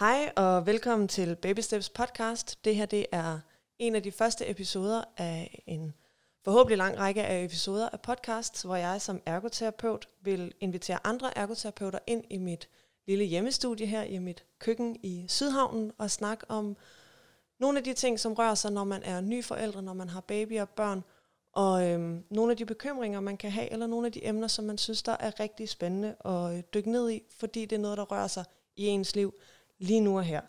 Hej og velkommen til Baby Steps podcast. Det her det er en af de første episoder af en forhåbentlig lang række af episoder af podcasts, hvor jeg som ergoterapeut vil invitere andre ergoterapeuter ind i mit lille hjemmestudie her i mit køkken i Sydhavnen og snakke om nogle af de ting, som rører sig, når man er ny forældre, når man har babyer og børn, og øhm, nogle af de bekymringer, man kan have, eller nogle af de emner, som man synes, der er rigtig spændende at dykke ned i, fordi det er noget, der rører sig i ens liv lige nu og her.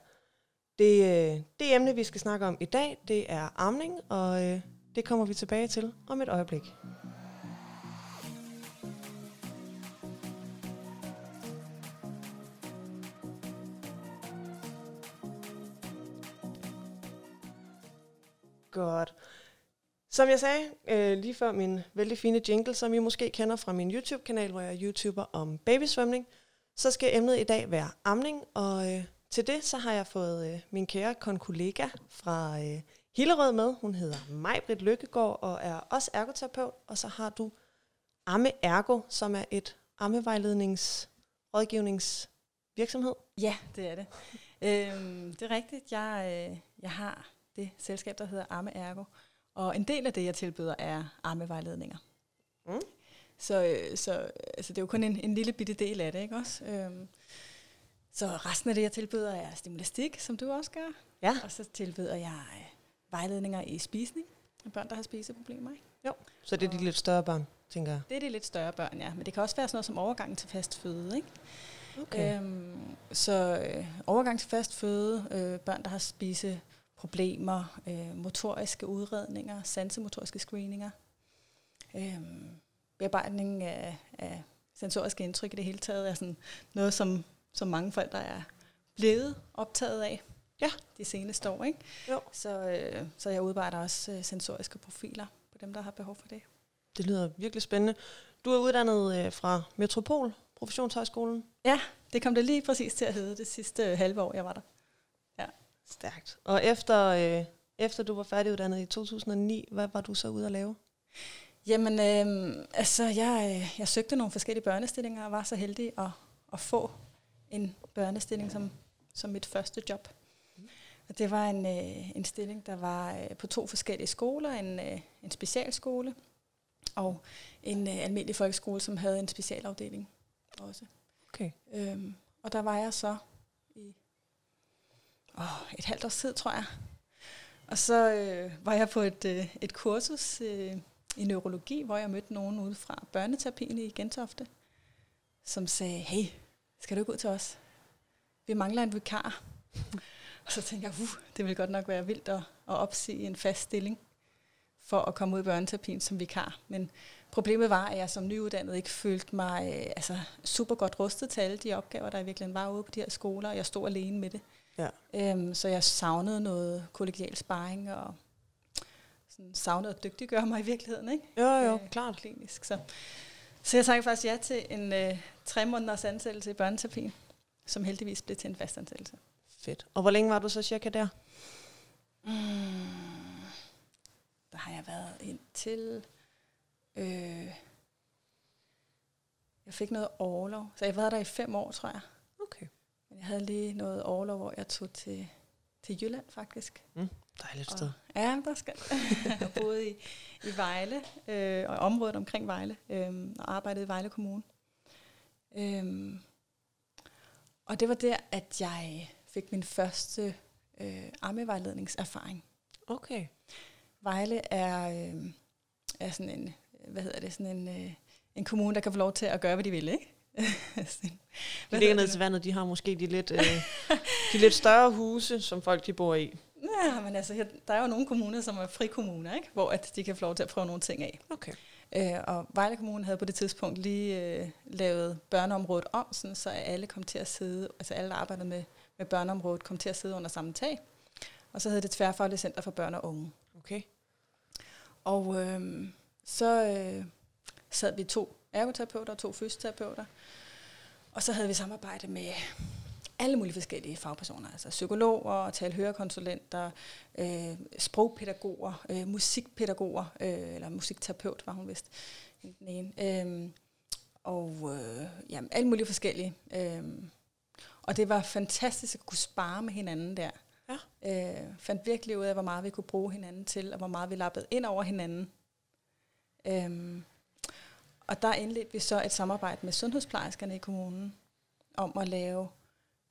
Det, øh, det emne, vi skal snakke om i dag, det er amning, og øh, det kommer vi tilbage til om et øjeblik. Godt. Som jeg sagde øh, lige før min vældig fine jingle, som I måske kender fra min YouTube-kanal, hvor jeg er YouTuber om babysvømning, så skal emnet i dag være amning, og øh, til det så har jeg fået øh, min kære konkollega fra øh, Hillerød med. Hun hedder Majbrit Lykkegaard og er også ergoterapeut, og så har du Amme Ergo, som er et ammevejledningsrådgivningsvirksomhed. Ja, det er det. øhm, det er rigtigt. Jeg, øh, jeg har det selskab, der hedder Amme Ergo, og en del af det, jeg tilbyder, er ammevejledninger. Mm. Så, øh, så altså, det er jo kun en, en lille bitte del af det, ikke også? Øhm, så resten af det, jeg tilbyder, er stimulastik, som du også gør. Ja. Og så tilbyder jeg øh, vejledninger i spisning af børn, der har spiseproblemer. Ikke? Jo, så det er de lidt større børn, tænker jeg. Det er de lidt større børn, ja. Men det kan også være sådan noget som overgang til fast føde, ikke? Okay. Øhm, så øh, overgang til fast føde, øh, børn, der har spiseproblemer, øh, motoriske udredninger, sansemotoriske screeninger, øh, bearbejdning af, af sensoriske indtryk i det hele taget, er sådan noget, som, som mange forældre er blevet optaget af Ja. de seneste år. Ikke? Jo. Så, øh, så jeg udarbejder også øh, sensoriske profiler på dem, der har behov for det. Det lyder virkelig spændende. Du er uddannet øh, fra Metropol, Professionshøjskolen. Ja, det kom det lige præcis til at hedde det sidste øh, halve år, jeg var der. Stærkt. Og efter, øh, efter du var færdiguddannet i 2009, hvad var du så ude at lave? Jamen, øh, altså, jeg, øh, jeg søgte nogle forskellige børnestillinger og var så heldig at, at få en børnestilling som, som mit første job. Og det var en, øh, en stilling, der var øh, på to forskellige skoler. En, øh, en specialskole og en øh, almindelig folkeskole, som havde en specialafdeling også. Okay. Øhm, og der var jeg så i åh, et halvt års tid, tror jeg. Og så øh, var jeg på et, øh, et kursus øh, i neurologi, hvor jeg mødte nogen ude fra børneterapien i Gentofte, som sagde, hey, skal du ikke ud til os? Vi mangler en vikar. og så tænkte jeg, uh, det ville godt nok være vildt at, at opsige en fast stilling for at komme ud i børneterapien som vikar. Men problemet var, at jeg som nyuddannet ikke følte mig øh, altså, super godt rustet til alle de opgaver, der i virkeligheden var ude på de her skoler, og jeg stod alene med det. Ja. Øhm, så jeg savnede noget kollegial sparring, og sådan savnede at dygtiggøre mig i virkeligheden, ikke? Jo, jo, Øh, klart. Klinisk, så. Så jeg takkede faktisk ja til en øh, tre måneders ansættelse i børneterapien, som heldigvis blev til en fast ansættelse. Fedt. Og hvor længe var du så cirka der? Mm. Der har jeg været indtil... Øh, jeg fik noget overlov, så jeg været der i fem år, tror jeg. Okay. Men jeg havde lige noget overlov, hvor jeg tog til, til Jylland, faktisk. Dejligt Og- sted. Ja, der skal jeg boede i, i Vejle, øh, og området omkring Vejle, øh, og arbejdede i Vejle Kommune. Øh, og det var der, at jeg fik min første øh, ammevejledningserfaring. Okay. Vejle er, øh, er sådan en, hvad hedder det, sådan en, øh, en kommune, der kan få lov til at gøre, hvad de vil, ikke? De ligger ned det til vandet, de har måske de lidt, øh, de lidt større huse, som folk de bor i. Ja, men altså, der er jo nogle kommuner, som er frikommuner, ikke? hvor at de kan få lov til at prøve nogle ting af. Okay. Øh, og Vejle Kommune havde på det tidspunkt lige øh, lavet børneområdet om, sådan, så alle kom til at sidde, altså alle, der arbejdede med, med børneområdet, kom til at sidde under samme tag. Og så hed det Tværfaglige Center for Børn og Unge. Okay. Og øh, så øh, sad vi to ergoterapeuter og to fysioterapeuter, og så havde vi samarbejde med alle mulige forskellige fagpersoner, altså psykologer, talhørekonsulenter, øh, sprogpædagoger, øh, musikpædagoger, øh, eller musikterapeut var hun vist, den ene. Øh, og øh, jamen, alle mulige forskellige. Øh, og det var fantastisk at kunne spare med hinanden der. Ja. Øh, fandt virkelig ud af, hvor meget vi kunne bruge hinanden til, og hvor meget vi lappede ind over hinanden. Øhm, og der indledte vi så et samarbejde med sundhedsplejerskerne i kommunen om at lave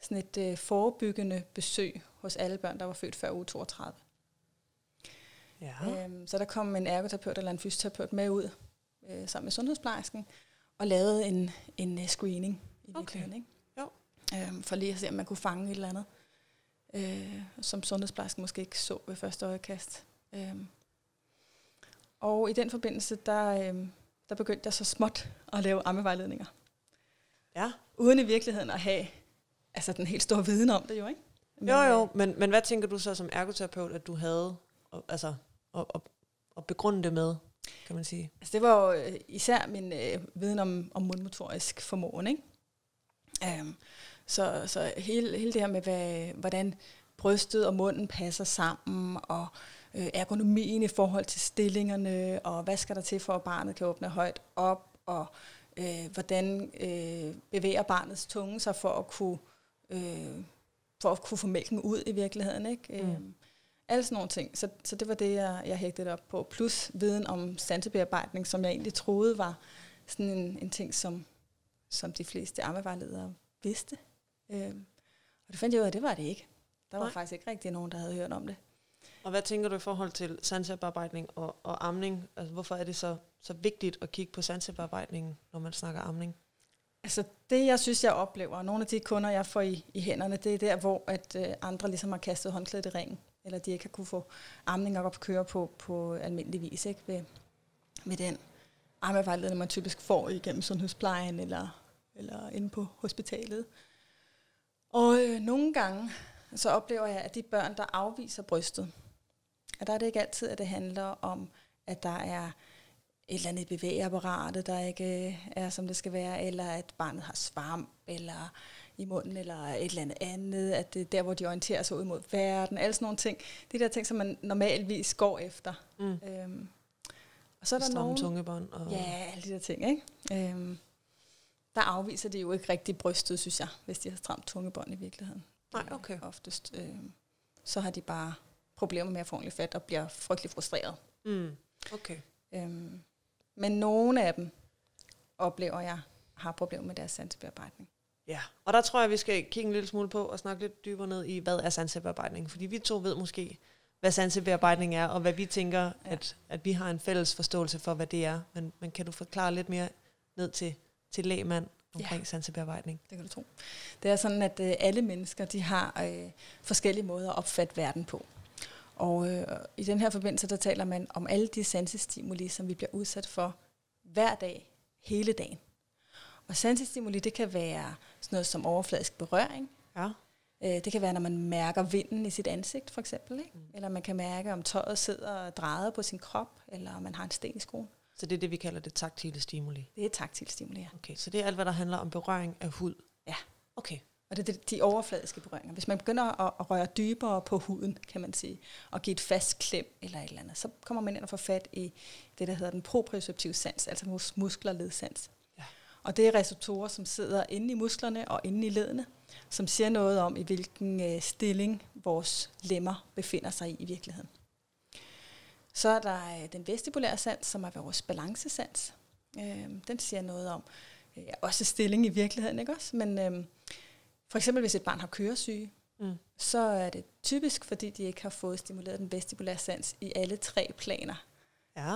sådan et øh, forebyggende besøg hos alle børn, der var født før uge 32. Ja. Øhm, så der kom en ergoterapeut eller en fysioterapeut med ud øh, sammen med sundhedsplejersken og lavede en, en uh, screening i Okay. Ikke? Jo. Øhm, for lige at se, om man kunne fange et eller andet, øh, som sundhedsplejersken måske ikke så ved første øjekast. Øhm. Og i den forbindelse, der, øhm, der begyndte jeg så småt at lave ammevejledninger. ja. Uden i virkeligheden at have altså, den helt store viden om det jo, ikke? Jo, jo, øh, men, men hvad tænker du så som ergoterapeut, at du havde og, altså, at, at, at begrunde det med, kan man sige? Altså det var jo øh, især min øh, viden om, om mundmotorisk formåen, ikke? Um, så, så hele, hele det her med, hvad, hvordan brystet og munden passer sammen, og øh, ergonomien i forhold til stillingerne, og hvad skal der til for, at barnet kan åbne højt op, og øh, hvordan øh, bevæger barnets tunge sig for at kunne, øh, for at kunne få mælken ud i virkeligheden, ikke? Mm. Øhm, alle sådan nogle ting. Så, så det var det, jeg, jeg hægtede op på. Plus viden om sansebearbejdning, som jeg egentlig troede var sådan en, en ting, som, som de fleste ammevejledere vidste. Øhm, og det fandt jeg ud af, at det var det ikke. Der var Nej. faktisk ikke rigtig nogen, der havde hørt om det. Og hvad tænker du i forhold til sansebearbejdning og, og amning? Altså, hvorfor er det så, så vigtigt at kigge på sansebearbejdningen, når man snakker amning? Altså det, jeg synes, jeg oplever, og nogle af de kunder, jeg får i, i hænderne, det er der, hvor at, øh, andre ligesom har kastet håndklædet i ringen, eller de ikke har kunne få amning op at køre på, på almindelig vis, ikke? Ved, med den ammevejledning, man typisk får igennem sundhedsplejen, eller, eller inde på hospitalet. Og øh, nogle gange, så oplever jeg, at de børn, der afviser brystet, at der er det ikke altid, at det handler om, at der er et eller andet i bevægeapparatet, der ikke øh, er, som det skal være, eller at barnet har svamp, eller i munden, eller et eller andet andet, at det er der, hvor de orienterer sig ud mod verden, alle sådan nogle ting. De der ting, som man normalvis går efter. Mm. Øhm, og så er der Stramme nogen... tungebånd. Og, Ja, alle de der ting, ikke? Øhm, der afviser de jo ikke rigtig brystet, synes jeg, hvis de har stramt tungebånd i virkeligheden. Nej, Øh, okay. Oftest. Øhm, så har de bare problemer med at få ordentligt fat og bliver frygtelig frustreret. Mm. Okay. Øhm, men nogle af dem oplever jeg har problemer med deres sansebearbejdning. Ja, og der tror jeg, vi skal kigge en lille smule på og snakke lidt dybere ned i, hvad er sansebearbejdning? Fordi vi to ved måske, hvad sansebearbejdning er, og hvad vi tænker, ja. At, at vi har en fælles forståelse for, hvad det er. Men, men kan du forklare lidt mere ned til, til lægmand omkring ja. sansebearbejdning? Det kan du tro. Det er sådan, at øh, alle mennesker de har øh, forskellige måder at opfatte verden på. Og øh, i den her forbindelse, der taler man om alle de sansestimuli, som vi bliver udsat for hver dag, hele dagen. Og sansestimuli, det kan være sådan noget som overfladisk berøring. Ja. Øh, det kan være, når man mærker vinden i sit ansigt, for eksempel. Ikke? Mm. Eller man kan mærke, om tøjet sidder drejet på sin krop, eller om man har en sten i skoen. Så det er det, vi kalder det taktile stimuli. Det er taktil stimuli, ja. Okay, så det er alt, hvad der handler om berøring af hud. Ja. Okay. Og det er de overfladiske berøringer. Hvis man begynder at, at røre dybere på huden, kan man sige, og give et fast klem eller et eller andet, så kommer man ind og får fat i det, der hedder den proprioceptive sans, altså mus- muskler- ledsans. Ja. Og det er receptorer, som sidder inde i musklerne og inde i ledene, som siger noget om, i hvilken øh, stilling vores lemmer befinder sig i i virkeligheden. Så er der øh, den vestibulære sans, som er vores balancesans. Øh, den siger noget om øh, også stilling i virkeligheden, ikke også? Men øh, for eksempel hvis et barn har køresyge, Mm. så er det typisk, fordi de ikke har fået stimuleret den vestibulære sans i alle tre planer. Ja.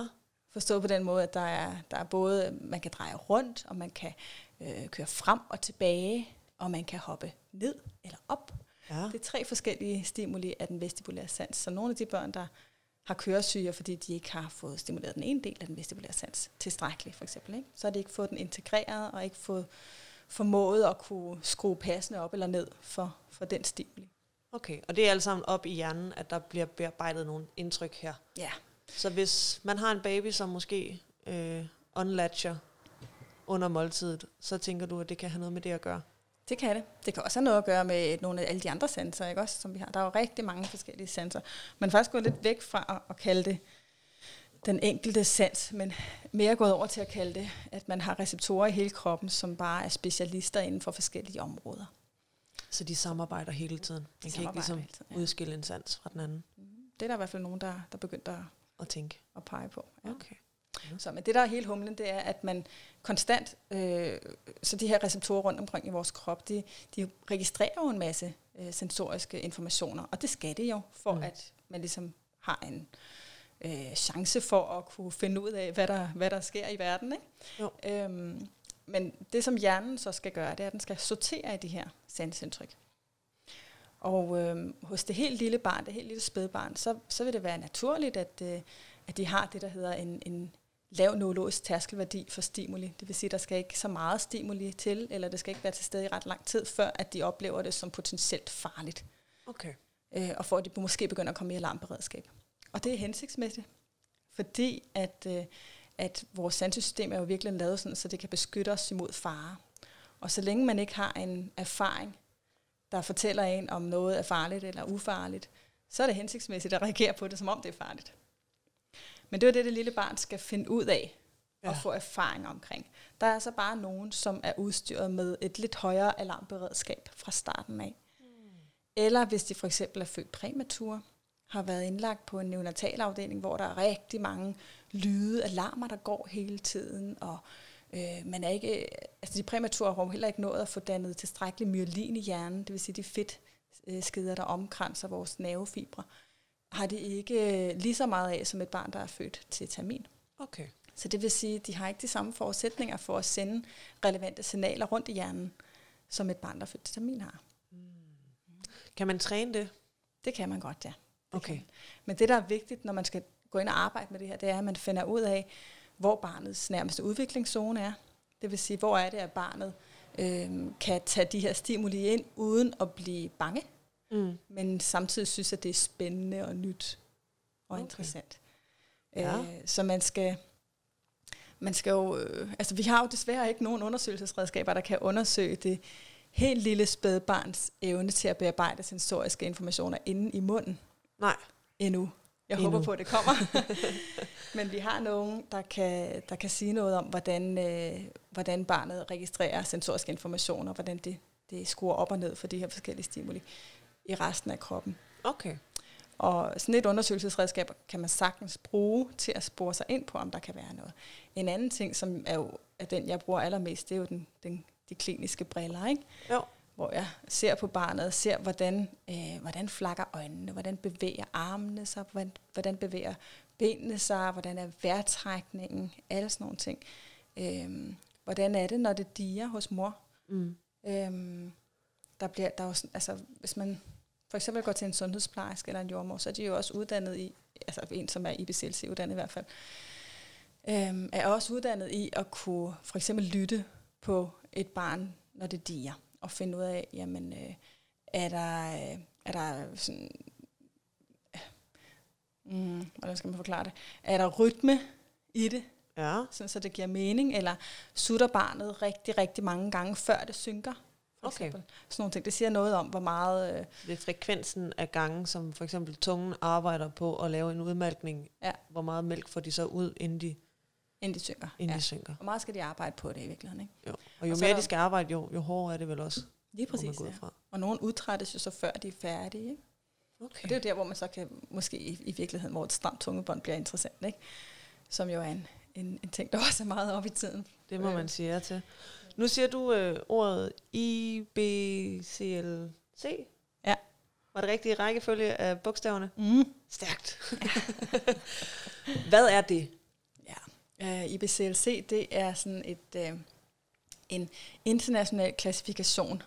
Forstået på den måde, at der er, der er både, man kan dreje rundt, og man kan øh, køre frem og tilbage, og man kan hoppe ned eller op. Ja. Det er tre forskellige stimuli af den vestibulære sans. Så nogle af de børn, der har køresyge, fordi de ikke har fået stimuleret den ene del af den vestibulære sans tilstrækkeligt, for eksempel, ikke? så har de ikke fået den integreret, og ikke fået formået at kunne skrue passende op eller ned for, for den stimuli. Okay, og det er alt sammen op i hjernen, at der bliver bearbejdet nogle indtryk her. Ja. Så hvis man har en baby, som måske øh, unlatcher under måltidet, så tænker du, at det kan have noget med det at gøre? Det kan det. Det kan også have noget at gøre med nogle af alle de andre sanser, ikke også, som vi har. Der er jo rigtig mange forskellige sanser. Man faktisk gået lidt væk fra at, at kalde det den enkelte sans, men mere gået over til at kalde det, at man har receptorer i hele kroppen, som bare er specialister inden for forskellige områder. Så de samarbejder hele tiden. Man kan ikke ligesom hele tiden, ja. udskille en sans fra den anden Det er der i hvert fald nogen, der, der begyndte at, og tænke. at pege på. Ja. Okay. Så, men det, der er helt humlen, det er, at man konstant, øh, så de her receptorer rundt omkring i vores krop, de, de registrerer jo en masse øh, sensoriske informationer, og det skal det jo, for mm. at man ligesom har en øh, chance for at kunne finde ud af, hvad der, hvad der sker i verden. Ikke? Jo. Øhm, men det, som hjernen så skal gøre, det er, at den skal sortere i de her sansindtryk. Og øh, hos det helt lille barn, det helt lille spædbarn, så, så vil det være naturligt, at, øh, at de har det, der hedder en, en lav neurologisk tærskelværdi for stimuli. Det vil sige, at der skal ikke så meget stimuli til, eller det skal ikke være til stede i ret lang tid, før at de oplever det som potentielt farligt, Okay. øh, og for at de måske begynder at komme i alarmberedskab. Og det er hensigtsmæssigt, fordi at, øh, at vores sansesystem er jo virkelig lavet sådan, så det kan beskytte os imod fare. Og så længe man ikke har en erfaring, der fortæller en, om noget er farligt eller ufarligt, så er det hensigtsmæssigt at reagere på det, som om det er farligt. Men det er det, det lille barn skal finde ud af ja. og få erfaring omkring. Der er altså bare nogen, som er udstyret med et lidt højere alarmberedskab fra starten af. Eller hvis de for eksempel er født præmatur, har været indlagt på en neonatalafdeling, hvor der er rigtig mange lyde, alarmer, der går hele tiden, og øh, man er ikke, altså de præmature har heller ikke nået at få dannet tilstrækkelig myelin i hjernen, det vil sige de fedtskeder, der omkranser vores nervefibre, har de ikke øh, lige så meget af som et barn, der er født til termin. Okay. Så det vil sige, at de har ikke de samme forudsætninger for at sende relevante signaler rundt i hjernen, som et barn, der er født til termin har. Kan man træne det? Det kan man godt, ja. Okay. Men det, der er vigtigt, når man skal gå ind og arbejde med det her, det er, at man finder ud af, hvor barnets nærmeste udviklingszone er. Det vil sige, hvor er det, at barnet øh, kan tage de her stimuli ind, uden at blive bange, Mm. men samtidig synes, at det er spændende og nyt og okay. interessant. Ja. Øh, så man skal, man skal jo, øh, altså vi har jo desværre ikke nogen undersøgelsesredskaber, der kan undersøge det helt lille spædbarns evne til at bearbejde sensoriske informationer inde i munden Nej. endnu. Jeg Endnu. håber på, at det kommer. Men vi har nogen, der kan, der kan sige noget om, hvordan, øh, hvordan barnet registrerer sensoriske informationer, hvordan det, det skruer op og ned for de her forskellige stimuli i resten af kroppen. Okay. Og sådan et undersøgelsesredskab kan man sagtens bruge til at spore sig ind på, om der kan være noget. En anden ting, som er jo er den, jeg bruger allermest, det er jo den, den, de kliniske briller, ikke? Jo. Hvor jeg ser på barnet, ser hvordan, øh, hvordan flakker øjnene, hvordan bevæger armene sig, hvordan, hvordan bevæger benene sig, hvordan er vejrtrækningen, alle sådan nogle ting. Øhm, hvordan er det, når det diger hos mor? Mm. Øhm, der bliver, der er sådan, altså, hvis man for eksempel går til en sundhedsplejerske eller en jordmor, så er de jo også uddannet i, altså en, som er IBCLC-uddannet i hvert fald, øhm, er også uddannet i at kunne for eksempel lytte på et barn, når det diger, og finde ud af, jamen, øh, er der, øh, er der sådan, øh, mm, hvordan skal man forklare det, er der rytme i det, Ja. sådan, så det giver mening, eller sutter barnet rigtig, rigtig mange gange, før det synker, for Okay. eksempel. Sådan nogle ting. Det siger noget om, hvor meget... Øh, er frekvensen af gange, som for eksempel tungen arbejder på at lave en udmalkning. Ja. Hvor meget mælk får de så ud, inden de, inden de synker. inden ja. de synker. Hvor meget skal de arbejde på det i virkeligheden, ikke? Jo. Og jo Og mere er de der- skal arbejde, jo, jo hårdere er det vel også. Lige præcis, ja. fra. Og nogen udtrættes jo så før de er færdige, ikke? Okay. Og det er jo der, hvor man så kan, måske i, i virkeligheden, hvor et stramt tungebånd bliver interessant, ikke? Som jo er en, en, en ting, der også er meget op i tiden. Det må Øh. man sige ja til. Nu siger du øh, ordet IBCLC. Ja. Var det rigtige rækkefølge af bogstaverne? Mm. Stærkt. Hvad er det? Ja. Uh, IBCLC, det er sådan et, uh, en international klassifikation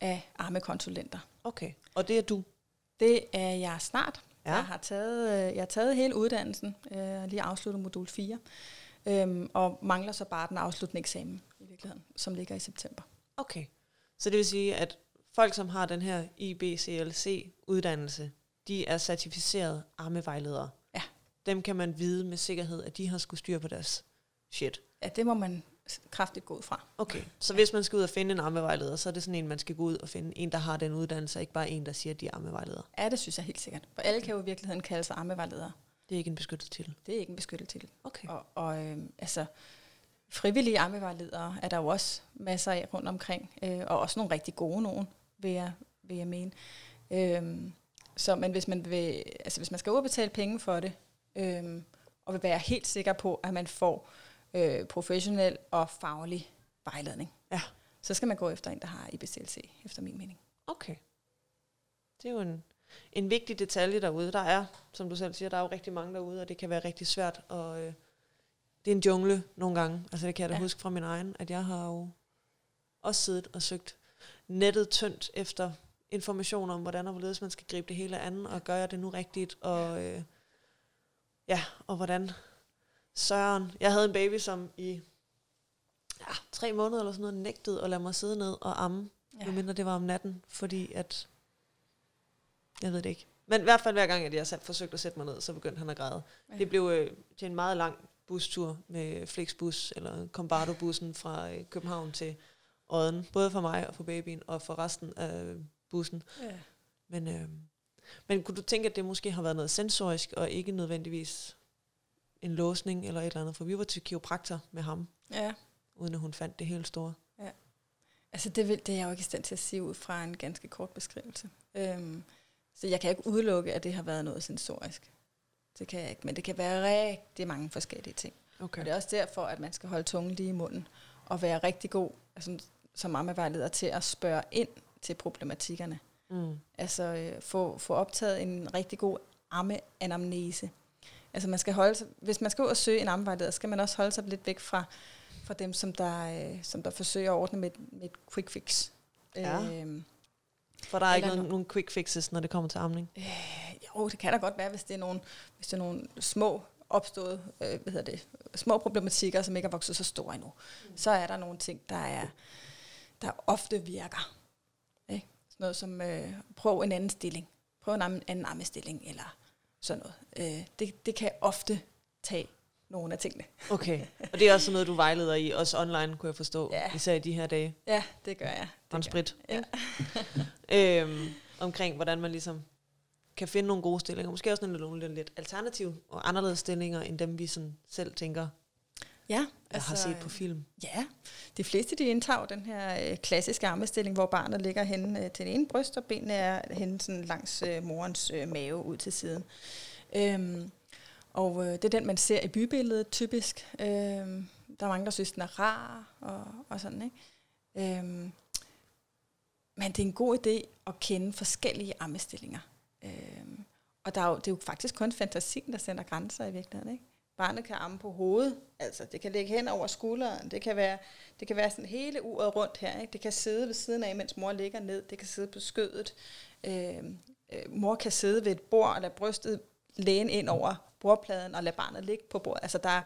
af armekonsulenter. Okay. Og det er du? Det er jeg snart. Ja. Jeg, har taget, øh, jeg har taget hele uddannelsen, øh, lige afsluttet modul 4, øhm, og mangler så bare den afsluttende eksamen i virkeligheden, som ligger i september. Okay. Så det vil sige, at folk, som har den her IBCLC-uddannelse, de er certificerede armevejledere. Ja. Dem kan man vide med sikkerhed, at de har skulle styre på deres shit. Ja, det må man kraftigt gå ud fra. Okay, så hvis man skal ud og finde en armevejleder, så er det sådan en, man skal gå ud og finde en, der har den uddannelse, og ikke bare en, der siger, at de er armevejledere. Ja, det synes jeg helt sikkert. For alle kan jo i virkeligheden kalde sig armevejledere. Det er ikke en beskyttet titel. Det er ikke en beskyttet titel. Okay. Og, og øh, altså, frivillige armevejledere er der jo også masser af rundt omkring, øh, og også nogle rigtig gode nogen, vil jeg, vil jeg mene. Øhm, så, men hvis man, vil, altså hvis man skal udbetale penge for det, øhm, og vil være helt sikker på, at man får øh, professionel og faglig vejledning, Ja. så skal man gå efter en, der har IBCLC, efter min mening. Okay. Det er jo en, en vigtig detalje derude. Der er, som du selv siger, der er jo rigtig mange derude, og det kan være rigtig svært. Og øh, det er en jungle nogle gange. Altså det kan jeg da ja. huske fra min egen, at jeg har jo også siddet og søgt nettet tyndt efter information om, hvordan og hvorledes man skal gribe det hele an, og gør jeg det nu rigtigt, og øh, ja, og hvordan Søren, jeg havde en baby, som i ja, tre måneder eller sådan noget, nægtede at lade mig sidde ned og amme Ja. Medmindre det var om natten, fordi at... Jeg ved det ikke. Men i hvert fald hver gang, at jeg sat, forsøgte at sætte mig ned, så begyndte han at græde. Ja. Det blev øh, til en meget lang bustur med Flixbus, eller Combardo-bussen fra øh, København til Odden. Både for mig og for babyen, og for resten af bussen. Ja. Men, øh, men kunne du tænke, at det måske har været noget sensorisk, og ikke nødvendigvis en låsning eller et eller andet? For vi var til kiropraktor med ham, ja. uden at hun fandt det helt store. Altså det, vil, det er jeg jo ikke i stand til at sige ud fra en ganske kort beskrivelse. Øhm, så jeg kan ikke udelukke, at det har været noget sensorisk. Det kan jeg ikke, men det kan være rigtig mange forskellige ting. Okay. Og det er også derfor, at man skal holde tungen lige i munden, og være rigtig god altså, som ammevejleder til at spørge ind til problematikkerne. Mm. Altså øh, få, få optaget en rigtig god ammeanamnese. Altså man skal holde sig, hvis man skal ud og søge en ammevejleder, skal man også holde sig lidt væk fra, fra dem, som der, øh, som der forsøger at ordne med, et- med et quick fix. Ja. Øhm, For der er ikke nogen, nogen quick fixes, når det kommer til amning. Øh, jo, det kan da godt være, hvis det er nogle, hvis det er nogle små opstået, øh, hvad hedder det, små problematikker, som ikke er vokset så store endnu. Mm. Så er der nogle ting, der er, der ofte virker. Ikke? Sådan noget som, øh, prøv en anden stilling. Prøv en anden, anden armestilling, eller sådan noget. Øh, det, det kan ofte tage nogle af tingene. Okay. Og det er også noget, du vejleder i, også online, kunne jeg forstå. Ja. Især i de her dage. Ja, det gør jeg. Det gør Håndsprit. jeg. øhm, omkring, hvordan man ligesom kan finde nogle gode stillinger. Måske også nogle, nogle lidt, lidt alternative og anderledes stillinger, end dem vi sådan selv tænker, Ja, jeg har set på film. Ja, de fleste de indtager den her øh, klassiske armestilling, hvor barnet ligger hen øh, til den ene bryst, og benene er hen sådan langs øh, morens øh, mave ud til siden. Øhm, og øh, det er den, man ser i bybilledet typisk. Øhm, der er mange, der synes, den er rar og, og sådan, ikke? Øhm, men det er en god idé at kende forskellige armestillinger. Øhm, og der er jo, det er jo faktisk kun fantasien, der sender grænser i virkeligheden, ikke? Barnet kan amme på hovedet, altså det kan ligge hen over skulderen, det kan være, det kan være sådan hele uret rundt her, ikke? det kan sidde ved siden af, mens mor ligger ned, det kan sidde på skødet, øh, øh, mor kan sidde ved et bord og lade brystet læne ind over bordpladen og lade barnet ligge på bordet. Altså der, er-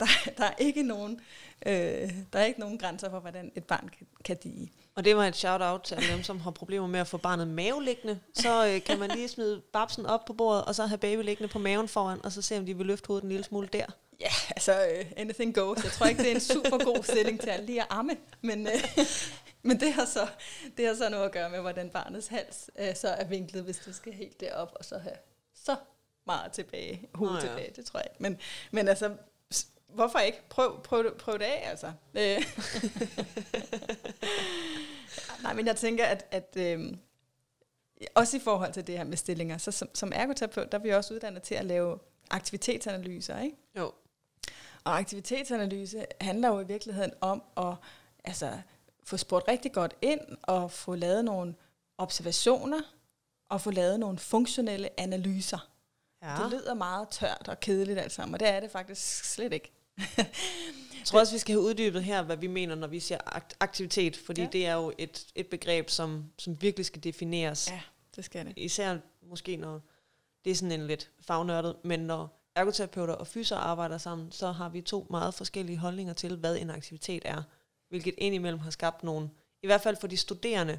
der, der er ikke nogen, øh, der er ikke nogen grænser for, hvordan et barn kan, kan dige. Og det var et shout-out til dem, som har problemer med at få barnet maveliggende. Så øh, kan man lige smide babsen op på bordet, og så have baby liggende på maven foran, og så se, om de vil løfte hovedet en lille smule der. Ja, altså uh, anything goes. Jeg tror ikke, det er en super god stilling til at lige at amme, men, uh, men det, har så, det har så noget at gøre med, hvordan barnets hals uh, så er vinklet, hvis det skal helt derop, og så have så meget tilbage, hovedet Nå ja. tilbage, det tror jeg ikke. Men, men altså, hvorfor ikke? Prøv, prøv, det- prøv det af, altså. Øh. Nej, men jeg tænker, at, at øhm, også i forhold til det her med stillinger, så som, som ergoterapeut, der er vi også uddannet til at lave aktivitetsanalyser, ikke? Jo. Og aktivitetsanalyse handler jo i virkeligheden om at altså, få spurgt rigtig godt ind og få lavet nogle observationer og få lavet nogle funktionelle analyser. Ja. Det lyder meget tørt og kedeligt alt sammen, og det er det faktisk slet ikke. Jeg tror også, vi skal have uddybet her, hvad vi mener, når vi siger akt- aktivitet, fordi Ja. ja. det er jo et, et begreb, som, som virkelig skal defineres. Ja, det skal det. Især måske, når det er sådan en lidt fagnørdet, men når ergoterapeuter og fyser arbejder sammen, så har vi to meget forskellige holdninger til, hvad en aktivitet er. Hvilket indimellem har skabt nogle, i hvert fald for de studerende,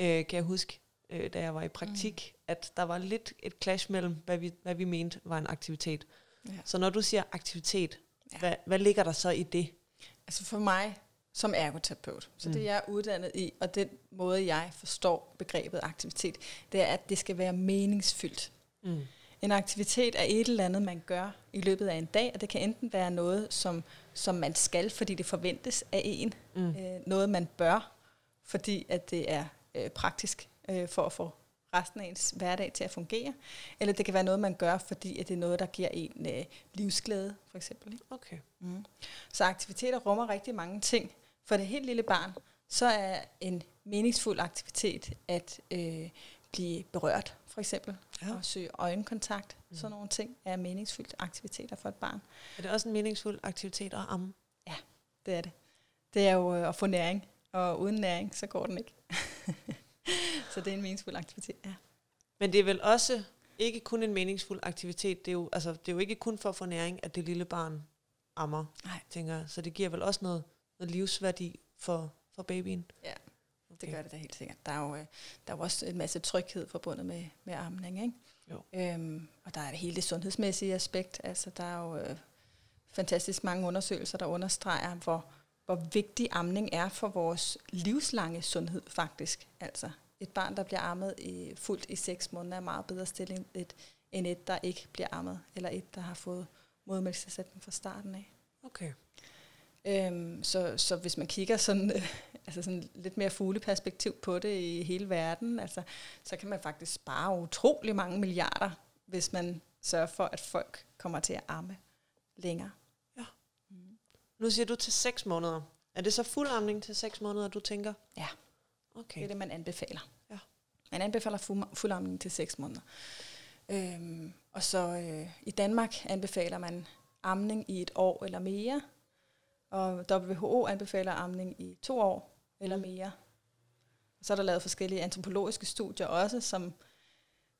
øh, kan jeg huske, øh, da jeg var i praktik, mm. at der var lidt et clash mellem, hvad vi, hvad vi mente var en aktivitet. Ja. Så når du siger aktivitet, Ja. hvad, hvad ligger der så i det? Altså for mig som ergoterapeut, så det Mm. jeg er uddannet i, og den måde jeg forstår begrebet aktivitet, det er, at det skal være meningsfyldt. Mm. En aktivitet er et eller andet, man gør i løbet af en dag, og det kan enten være noget, som, som man skal, fordi det forventes af en, Mm. øh, noget man bør, fordi at det er øh, praktisk øh, for at få resten af ens hverdag til at fungere. Eller det kan være noget, man gør, fordi at det er noget, der giver en øh, livsglæde, for eksempel. Ikke? Okay. Mm. Så aktiviteter rummer rigtig mange ting. For det helt lille barn, så er en meningsfuld aktivitet at øh, blive berørt, for eksempel, ja. og søge øjenkontakt. Mm. Sådan nogle ting er meningsfulde aktiviteter for et barn. Er det også en meningsfuld aktivitet at amme? Ja, det er det. Det er jo øh, at få næring, og uden næring, så går den ikke. så det er en meningsfuld aktivitet, ja. Men det er vel også ikke kun en meningsfuld aktivitet. Det er jo, altså, det er jo ikke kun for at få næring, at det lille barn ammer, Nej. tænker jeg. Så det giver vel også noget, noget livsværdi for, for babyen. Ja, okay. det gør det da helt sikkert. Der er jo, øh, der er jo også en masse tryghed forbundet med, med amning, ikke? Jo. Øhm, og der er det hele det sundhedsmæssige aspekt. Altså, der er jo øh, fantastisk mange undersøgelser, der understreger, hvor, hvor vigtig amning er for vores livslange sundhed, faktisk. Altså, et barn, der bliver ammet i, fuldt i seks måneder, er meget bedre stilling et, end et, der ikke bliver ammet, eller et, der har fået modermælksersætning fra starten af. Okay. Øhm, så, så hvis man kigger sådan, øh, altså sådan lidt mere fugleperspektiv på det i hele verden, altså, så kan man faktisk spare utrolig mange milliarder, hvis man sørger for, at folk kommer til at amme længere. Nu siger du til 6 måneder. Er det så fuld amning til 6 måneder, du tænker? Ja. Okay. Det er det, man anbefaler. Ja. Man anbefaler fu- fuld amning til 6 måneder. Øhm, og så øh, i Danmark anbefaler man amning i et år eller mere, og WHO anbefaler amning i to år eller mere. Så er der lavet forskellige antropologiske studier også, som,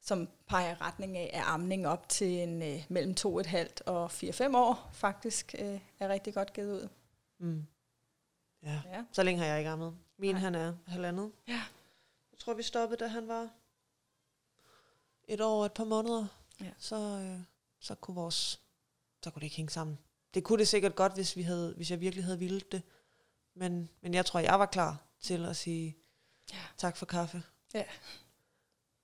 som peger retning af, at amning op til en, øh, mellem 2,5 og 4-5 år faktisk øh, er rigtig godt givet ud. Mm. Ja. Ja. Så længe har jeg ikke ammet. Min Nej. han er halvandet. Ja. Jeg tror, vi stoppede, da han var et år og et par måneder. Ja. Så, øh, så kunne vores, så kunne det ikke hænge sammen. Det kunne det sikkert godt, hvis, vi havde, hvis jeg virkelig havde vildt det. Men, men jeg tror, jeg var klar til at sige Ja. tak for kaffe. Ja.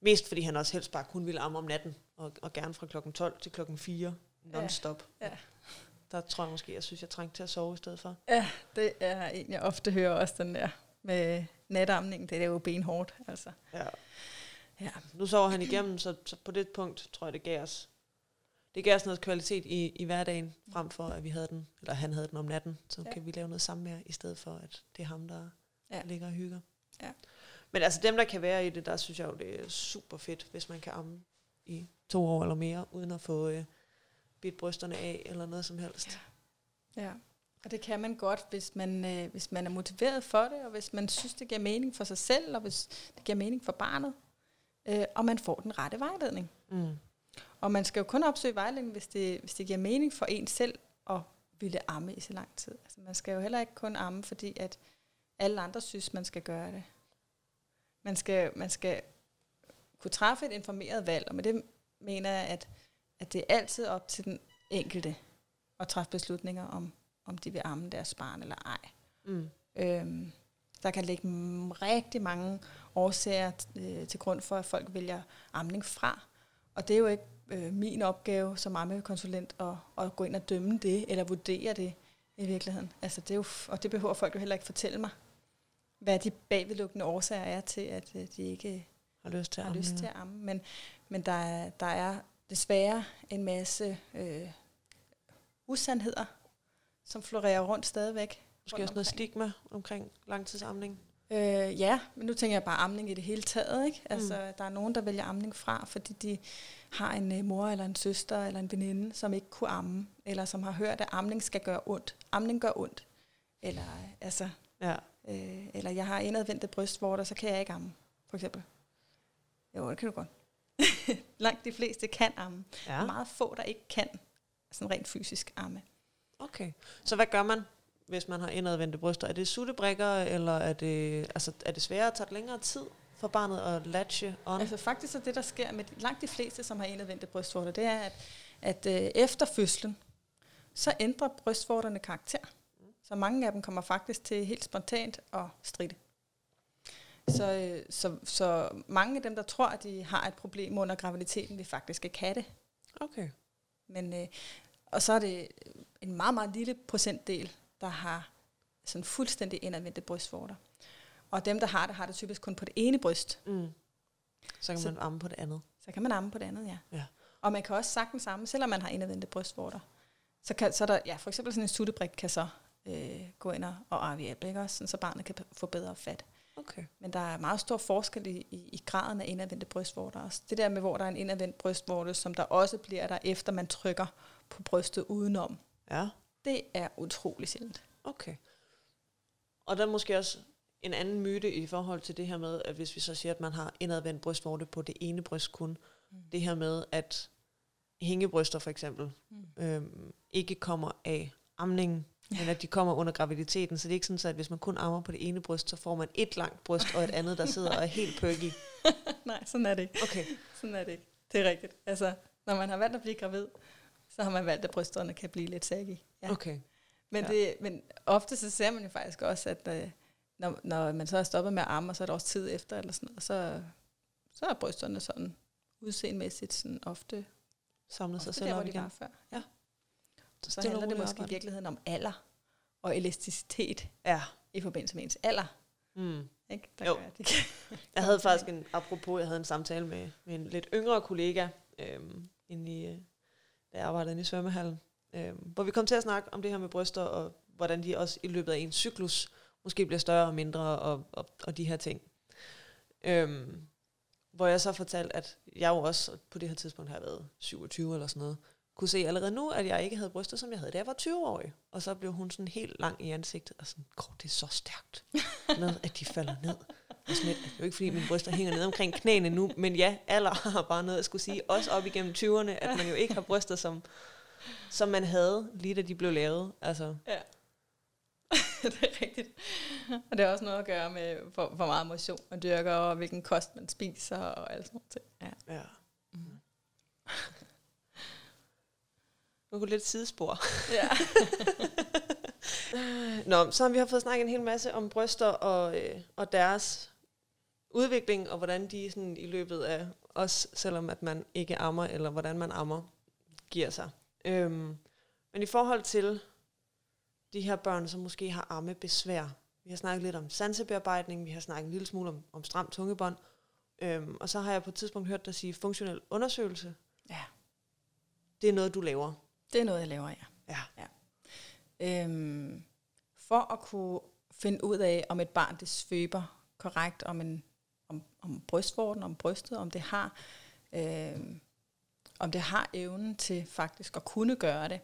Mest fordi han også helst bare kun ville amme om natten, og, og gerne fra klokken 12 til klokken 4, non-stop. Ja. Der tror jeg måske, jeg synes, jeg trængte til at sove i stedet for. Ja, det er en, jeg ofte hører også, den der med natamningen. Det er jo benhårdt, altså. Ja. Ja. Nu sover han igennem, så, så på det punkt tror jeg, det gav os, det gav os noget kvalitet i, i hverdagen, frem for at vi havde den, eller han havde den om natten. Så Ja. kan vi lave noget sammen med, i stedet for, at det er ham, der Ja. ligger og hygger. Ja. Men altså dem, der kan være i det, der synes jeg jo, det er super fedt, hvis man kan amme i to år eller mere, uden at få øh, bidt brysterne af, eller noget som helst. Ja. ja. Og det kan man godt, hvis man, øh, hvis man er motiveret for det, og hvis man synes, det giver mening for sig selv, og hvis det giver mening for barnet, øh, og man får den rette vejledning. Mm. Og man skal jo kun opsøge vejledning, hvis det, hvis det giver mening for en selv at ville amme i så lang tid. Altså, man skal jo heller ikke kun amme, fordi at alle andre synes, man skal gøre det. Man skal, man skal kunne træffe et informeret valg, og med det mener jeg, at, at det er altid op til den enkelte at træffe beslutninger om, om de vil amme deres barn eller ej. Mm. Øhm, der kan ligge rigtig mange årsager øh, til grund for, at folk vælger amning fra. Og det er jo ikke øh, min opgave som ammekonsulent at, at gå ind og dømme det, eller vurdere det i virkeligheden. Altså det er jo, og det behøver folk jo heller ikke fortælle mig, hvad de bagvedlukkende årsager er til, at øh, de ikke Har lyst til at har amme. lyst til at amme. Men, men der, er, der er desværre en masse øh, usandheder, som florerer rundt stadigvæk. Måske også noget stigma omkring langtidsamning. Øh, ja, men nu tænker jeg bare amning i det hele taget. Ikke? Altså, mm. Der er nogen, der vælger amning fra, fordi de har en øh, mor eller en søster eller en veninde, som ikke kunne amme, eller som har hørt, at amning skal gøre ondt. Amning gør ondt. Eller, øh, altså, Ja. øh, eller jeg har indadvendte brystvorter, så kan jeg ikke amme, for eksempel. Jo, det kan du godt. Langt de fleste kan amme. Ja. Meget få, der ikke kan sådan rent fysisk amme. Okay. Så hvad gør man, hvis man har indadvendte bryster? Er det suttebrikker, eller er det, altså, er det sværere at tage længere tid for barnet at latche on? Altså faktisk er det, der sker med langt de fleste, som har indadvendte brystvorter, det er, at, at øh, efter fødslen, så ændrer brystvorterne karakter. Så mange af dem kommer faktisk til helt spontant at stride. Så, øh, så, så mange af dem, der tror, at de har et problem under graviditeten, vil faktisk ikke have det. Okay. Men, øh, og så er det en meget, meget lille procentdel, der har sådan fuldstændig indadvendte brystvorter. Og dem, der har det, har det typisk kun på det ene bryst. Mm. Så kan Så- man amme på det andet. Så kan man amme på det andet, ja. Ja. Og man kan også sagtens amme, selvom man har indadvendte brystvorter. Så, kan, så er der, ja, for eksempel sådan en suttebrik kan så øh, gå ind og, og arve hjælp, ikke også? Sådan, så barnet kan få bedre fat. Okay. Men der er meget stor forskel i, i, i graden af indadvendte brystvorter også. Det der med, hvor der er en indadvendt brystvorte, som der også bliver der, efter man trykker på brystet udenom, Ja, det er utrolig sjældent. okay. Og der er måske også en anden myte i forhold til det her med, at hvis vi så siger, at man har indadvendt brystvorte på det ene bryst kun, Mm. det her med, at hængebryster for eksempel Mm. øhm, ikke kommer af amningen, Ja. men at de kommer under graviditeten. Så det er ikke sådan, så at hvis man kun ammer på det ene bryst, så får man et langt bryst og et andet, der sidder og er helt perky. Nej, sådan er det ikke. Okay. Sådan er det ikke. Det er rigtigt. Altså, når man har valgt at blive gravid, så har man valgt, at brysterne kan blive lidt saggy. Ja. Okay. Men, Ja. det, men ofte så ser man jo faktisk også, at øh, når, når man så er stoppet med at amme, og så er der også tid efter, eller sådan noget, så, så er brysterne sådan udseendemæssigt sådan ofte, Samlet sig selv der, hvor op de igen. var før. Ja. Så, så handler det måske i virkeligheden om alder og elasticitet Ja. i forbindelse med ens alder. Mm. Ikke? Der Jo. gør, de kan Jeg havde faktisk en, apropos, jeg havde en samtale med, med en lidt yngre kollega, øhm, inde i, øh, da jeg arbejdede inde i svømmehallen, øh, hvor vi kom til at snakke om det her med bryster, og hvordan de også i løbet af en cyklus måske bliver større og mindre, og, og, og de her ting. Øh, hvor jeg så fortalte, at jeg jo også på det her tidspunkt har været 27 eller sådan noget, kunne se allerede nu, at jeg ikke havde bryster, som jeg havde, da jeg var 20-årig. Og så blev hun sådan helt lang i ansigtet, og sådan, Grov, det er så stærkt, med, at de falder ned. Og sådan det er jo ikke fordi, mine bryster hænger ned omkring knæene nu, men ja, alder har bare noget at skulle sige, også op igennem 20'erne, at man jo ikke har bryster, som, som man havde, lige da de blev lavet. Altså, Ja. det er rigtigt. Og det har også noget at gøre med, hvor, hvor meget motion man dyrker, og hvilken kost man spiser, og alt sådan noget. Ja. ja. Mm. Nu går lidt sidespor. ja. Nå, så har vi har fået snakket en hel masse om bryster og, øh, og deres udvikling, og hvordan de sådan i løbet af os, selvom at man ikke ammer, eller hvordan man ammer, giver sig. Øhm, men i forhold til de her børn, som måske har ammebesvær, vi har snakket lidt om sansebearbejdning, vi har snakket en lille smule om, om stram tungebånd, øhm, og så har jeg på et tidspunkt hørt dig sige funktionel undersøgelse. ja, Det er noget, du laver. Det er noget, jeg laver, ja. Ja. Øhm, for at kunne finde ud af, om et barn det svøber korrekt, om, en, om, om brystvorten, om brystet, om det har øhm, om det har evnen til faktisk at kunne gøre det,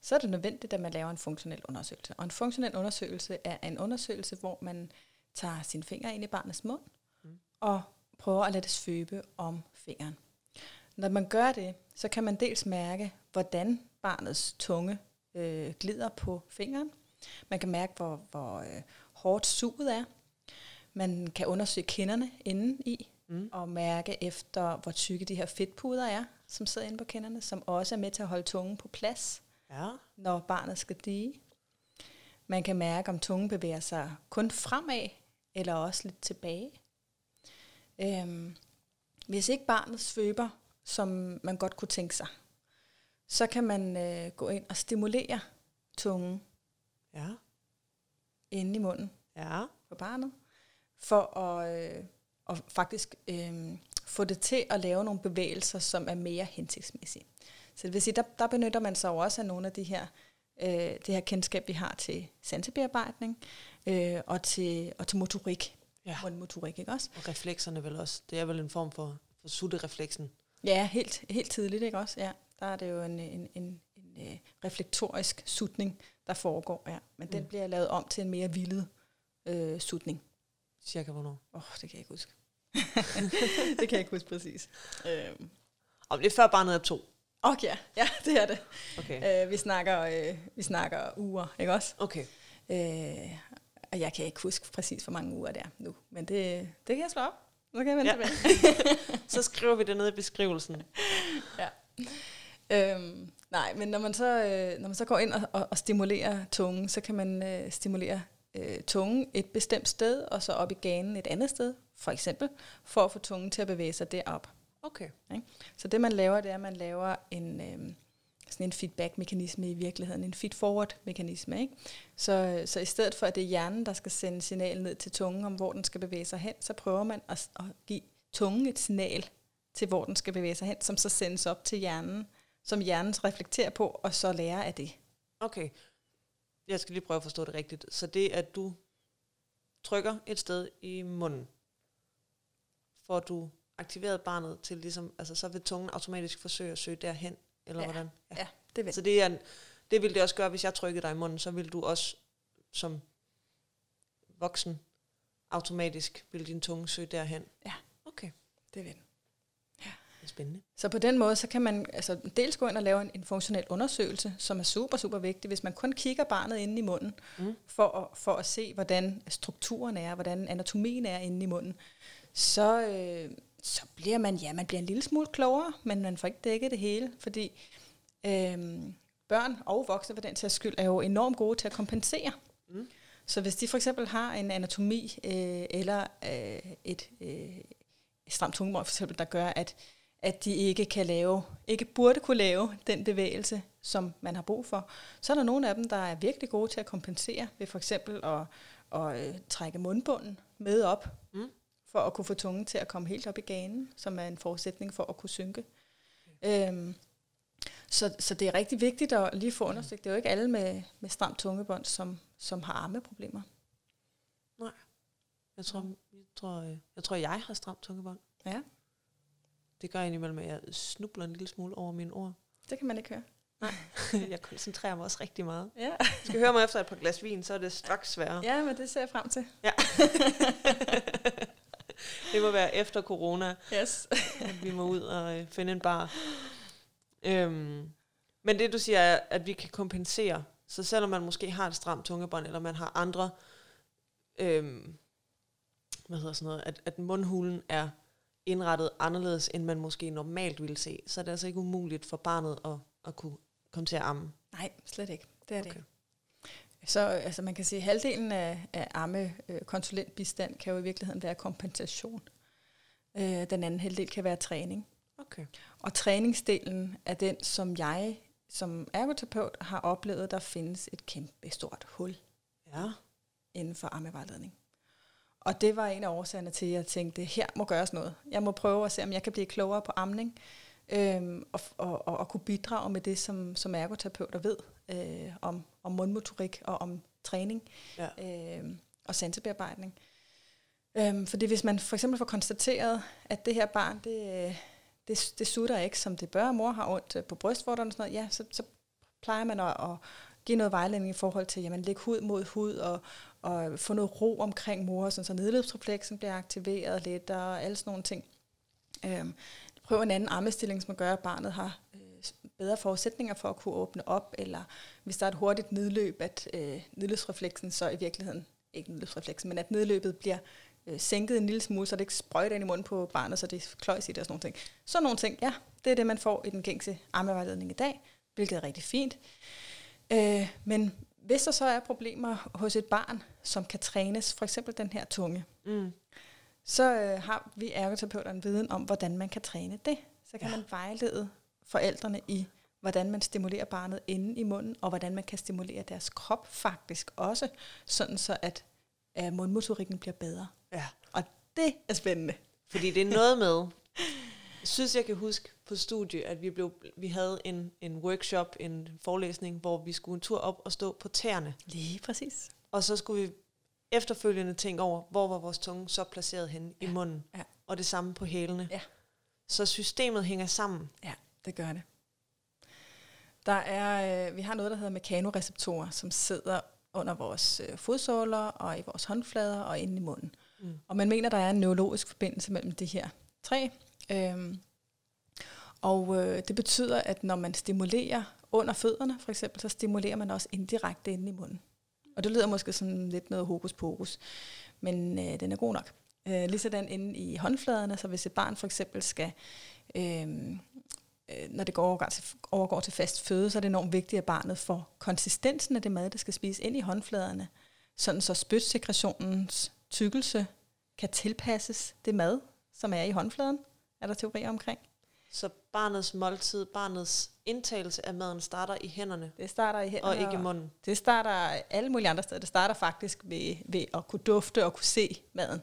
så er det nødvendigt, at man laver en funktionel undersøgelse. Og en funktionel undersøgelse er en undersøgelse, hvor man tager sine fingre ind i barnets mund Mm. og prøver at lade det svøbe om fingeren. Når man gør det, så kan man dels mærke, hvordan barnets tunge øh, glider på fingeren. Man kan mærke, hvor, hvor øh, hårdt suget er. Man kan undersøge kinderne inden i, Mm. og mærke efter, hvor tykke de her fedtpuder er, som sidder inde på kinderne, som også er med til at holde tungen på plads, Ja. når barnet skal dige. Man kan mærke, om tungen bevæger sig kun fremad, eller også lidt tilbage. Øhm, hvis ikke barnet svøber, som man godt kunne tænke sig, så kan man øh, gå ind og stimulere tungen Ja. inde i munden Ja. på barnet, for at, øh, at faktisk øh, få det til at lave nogle bevægelser, som er mere hensigtsmæssige. Så det vil sige, der, der benytter man sig jo også af nogle af de her, øh, det her kendskab, vi har til sansebearbejdning øh, og, til, og til motorik. Ja. Mundmotorik, ikke også? Og reflekserne vel også. Det er vel en form for, for sutterefleksen. Ja, helt, helt tidligt, ikke også? Ja, der er det jo en, en, en, en øh, reflektorisk sutning, der foregår, ja. Men mm. den bliver lavet om til en mere vildet øh, sutning. Cirka hvornår? Åh, oh, det kan jeg ikke huske. det kan jeg ikke huske præcis. Øhm. Om det er før barnet er to. Okay, ja. ja, det er det. Okay. Øh, vi, snakker, øh, vi snakker uger, ikke også? Okay. Øh, og jeg kan ikke huske præcis, hvor mange uger det er nu. Men det, det kan jeg slå op. Så kan jeg vente Ja. ja. Så skriver vi det ned i beskrivelsen. ja. Øhm, nej, men når man så, øh, når man så går ind og, og, og stimulerer tungen, så kan man øh, stimulere øh, tungen et bestemt sted, og så op i ganen et andet sted, for eksempel, for at få tungen til at bevæge sig derop. Okay. Så det man laver, det er, at man laver en, øh, sådan en feedback-mekanisme i virkeligheden, en feed-forward-mekanisme. Ikke? Så, så i stedet for, at det er hjernen, der skal sende signal ned til tungen om, hvor den skal bevæge sig hen, så prøver man at, at give tungen et signal til, hvor den skal bevæge sig hen, som så sendes op til hjernen, som hjernen reflekterer på, og så lærer af det. Okay. Jeg skal lige prøve at forstå det rigtigt. Så det, at du trykker et sted i munden, får du aktiveret barnet til ligesom, altså så vil tungen automatisk forsøge at søge derhen, eller Ja. hvordan? Ja, det vil Så det, er, det ville det også gøre, hvis jeg trykkede dig i munden, så ville du også som voksen automatisk ville din tunge søge derhen. Ja. Okay, det vil den. Det er spændende. Så på den måde, så kan man altså, dels gå ind og lave en, en funktionel undersøgelse, som er super, super vigtig, hvis man kun kigger barnet inde i munden, Mm. for, at, for at se, hvordan strukturen er, hvordan anatomien er inde i munden, så, øh, så bliver man, ja, man bliver en lille smule klogere, men man får ikke dækket det hele, fordi øh, børn og voksne for den sags skyld er jo enormt gode til at kompensere. Mm. Så hvis de for eksempel har en anatomi øh, eller øh, et øh, stramt tungemål for eksempel, der gør, at, at de ikke kan lave, ikke burde kunne lave den bevægelse, som man har brug for, så er der nogle af dem, der er virkelig gode til at kompensere ved for eksempel at, at øh, trække mundbunden med op, Mm. for at kunne få tungen til at komme helt op i ganen, som er en forudsætning for at kunne synke. Øhm, så, så det er rigtig vigtigt at lige få undersøgt. Det er jo ikke alle med, med stramt tungebånd, som, som har armeproblemer. Jeg tror, jeg tror, øh, jeg, tror, jeg har stramt tungebånd. Ja. Det gør indimellem, at jeg snubler en lille smule over mine ord. Det kan man ikke høre. jeg koncentrerer mig også rigtig meget. Ja, Jeg skal høre mig efter et par glas vin, så er det straks sværere. ja men det ser jeg frem til. det må være efter corona, Yes. at vi må ud og øh, finde en bar. Øhm, men det du siger er, at vi kan kompensere. Så selvom man måske har et stramt tungebånd, eller man har andre, øhm, hvad hedder sådan noget, at, at mundhulen er indrettet anderledes, end man måske normalt ville se, så er det altså ikke umuligt for barnet at, at kunne komme til at amme. Nej, slet ikke. Det er okay. Det ikke. Så altså, man kan sige, at halvdelen af, af arme øh, konsulentbistand kan jo i virkeligheden være kompensation. Øh, den anden halvdel kan være træning. Okay. Og træningsdelen er den, som jeg som ergoterapeut har oplevet, der findes et kæmpe stort hul Ja. inden for armevejledning. Og det var en af årsagerne til, at jeg tænkte, her må gøres noget. Jeg må prøve at se, om jeg kan blive klogere på amning, øhm, og, og, og, og kunne bidrage med det, som, som ergoterapeuter ved øh, om, om mundmotorik og om træning Ja. øh, og sansebearbejdning. Øhm, fordi hvis man for eksempel får konstateret, at det her barn, det, det, det sutter ikke, som det bør, mor har ondt øh, på brystvorterne og sådan noget, ja, så, så plejer man at, at give noget vejledning i forhold til, jamen lægge hud mod hud og, og få noget ro omkring mor, sådan, så nedløbsrefleksen bliver aktiveret lidt og alle sådan nogle ting. Øhm, prøv en anden armestilling, som gør, at barnet har øh, bedre forudsætninger for at kunne åbne op, eller hvis der er et hurtigt nedløb, at øh, nedløbsrefleksen så i virkeligheden, ikke nedløbsrefleksen, men at nedløbet bliver øh, sænket en lille smule, så det ikke sprøjter ind i munden på barnet, så det kløjs i det og sådan nogle ting. Sådan nogle ting, ja, det er det, man får i den gængse armevejledning i dag, hvilket er rigtig fint. Øh, men hvis der så er problemer hos et barn, som kan trænes, for eksempel den her tunge, Mm. så øh, har vi ergoterapeuter en viden om, hvordan man kan træne det. Så kan Ja. ja. man vejlede forældrene i, hvordan man stimulerer barnet inde i munden, og hvordan man kan stimulere deres krop faktisk også, sådan så at øh, mundmotorikken bliver bedre. Ja. Og det er spændende. Fordi det er noget med, jeg synes, jeg kan huske på studie, at vi, blev, vi havde en, en workshop, en forelæsning, hvor vi skulle en tur op og stå på tæerne. Lige præcis. Og så skulle vi efterfølgende tænke over, hvor var vores tunge så placeret henne ja. i munden. Ja. Og det samme på hælene. Ja. Så systemet hænger sammen. Ja, det gør det. Der er, øh, vi har noget, der hedder mekanoreceptorer, som sidder under vores øh, fodsåler og i vores håndflader og inde i munden. Mm. Og man mener, der er en neurologisk forbindelse mellem de her tre. Øhm, og øh, det betyder, at når man stimulerer under fødderne, for eksempel, så stimulerer man også indirekte inde i munden. Og det lyder måske sådan lidt noget hokus pokus, men øh, den er god nok. Øh, lige sådan inde i håndfladerne, så hvis et barn for eksempel skal, øh, øh når det går overgår altså, til, overgår til fast føde, så er det enormt vigtigt, at barnet får konsistensen af det mad, der skal spise ind i håndfladerne, sådan så spytsekretionens tykkelse kan tilpasses det mad, som er i håndfladen, er der teorier omkring. Så barnets måltid, barnets indtagelse af maden starter i hænderne Det starter i hænderne. og ikke i munden. Det starter alle mulige andre steder. Det starter faktisk ved, ved at kunne dufte og kunne se maden.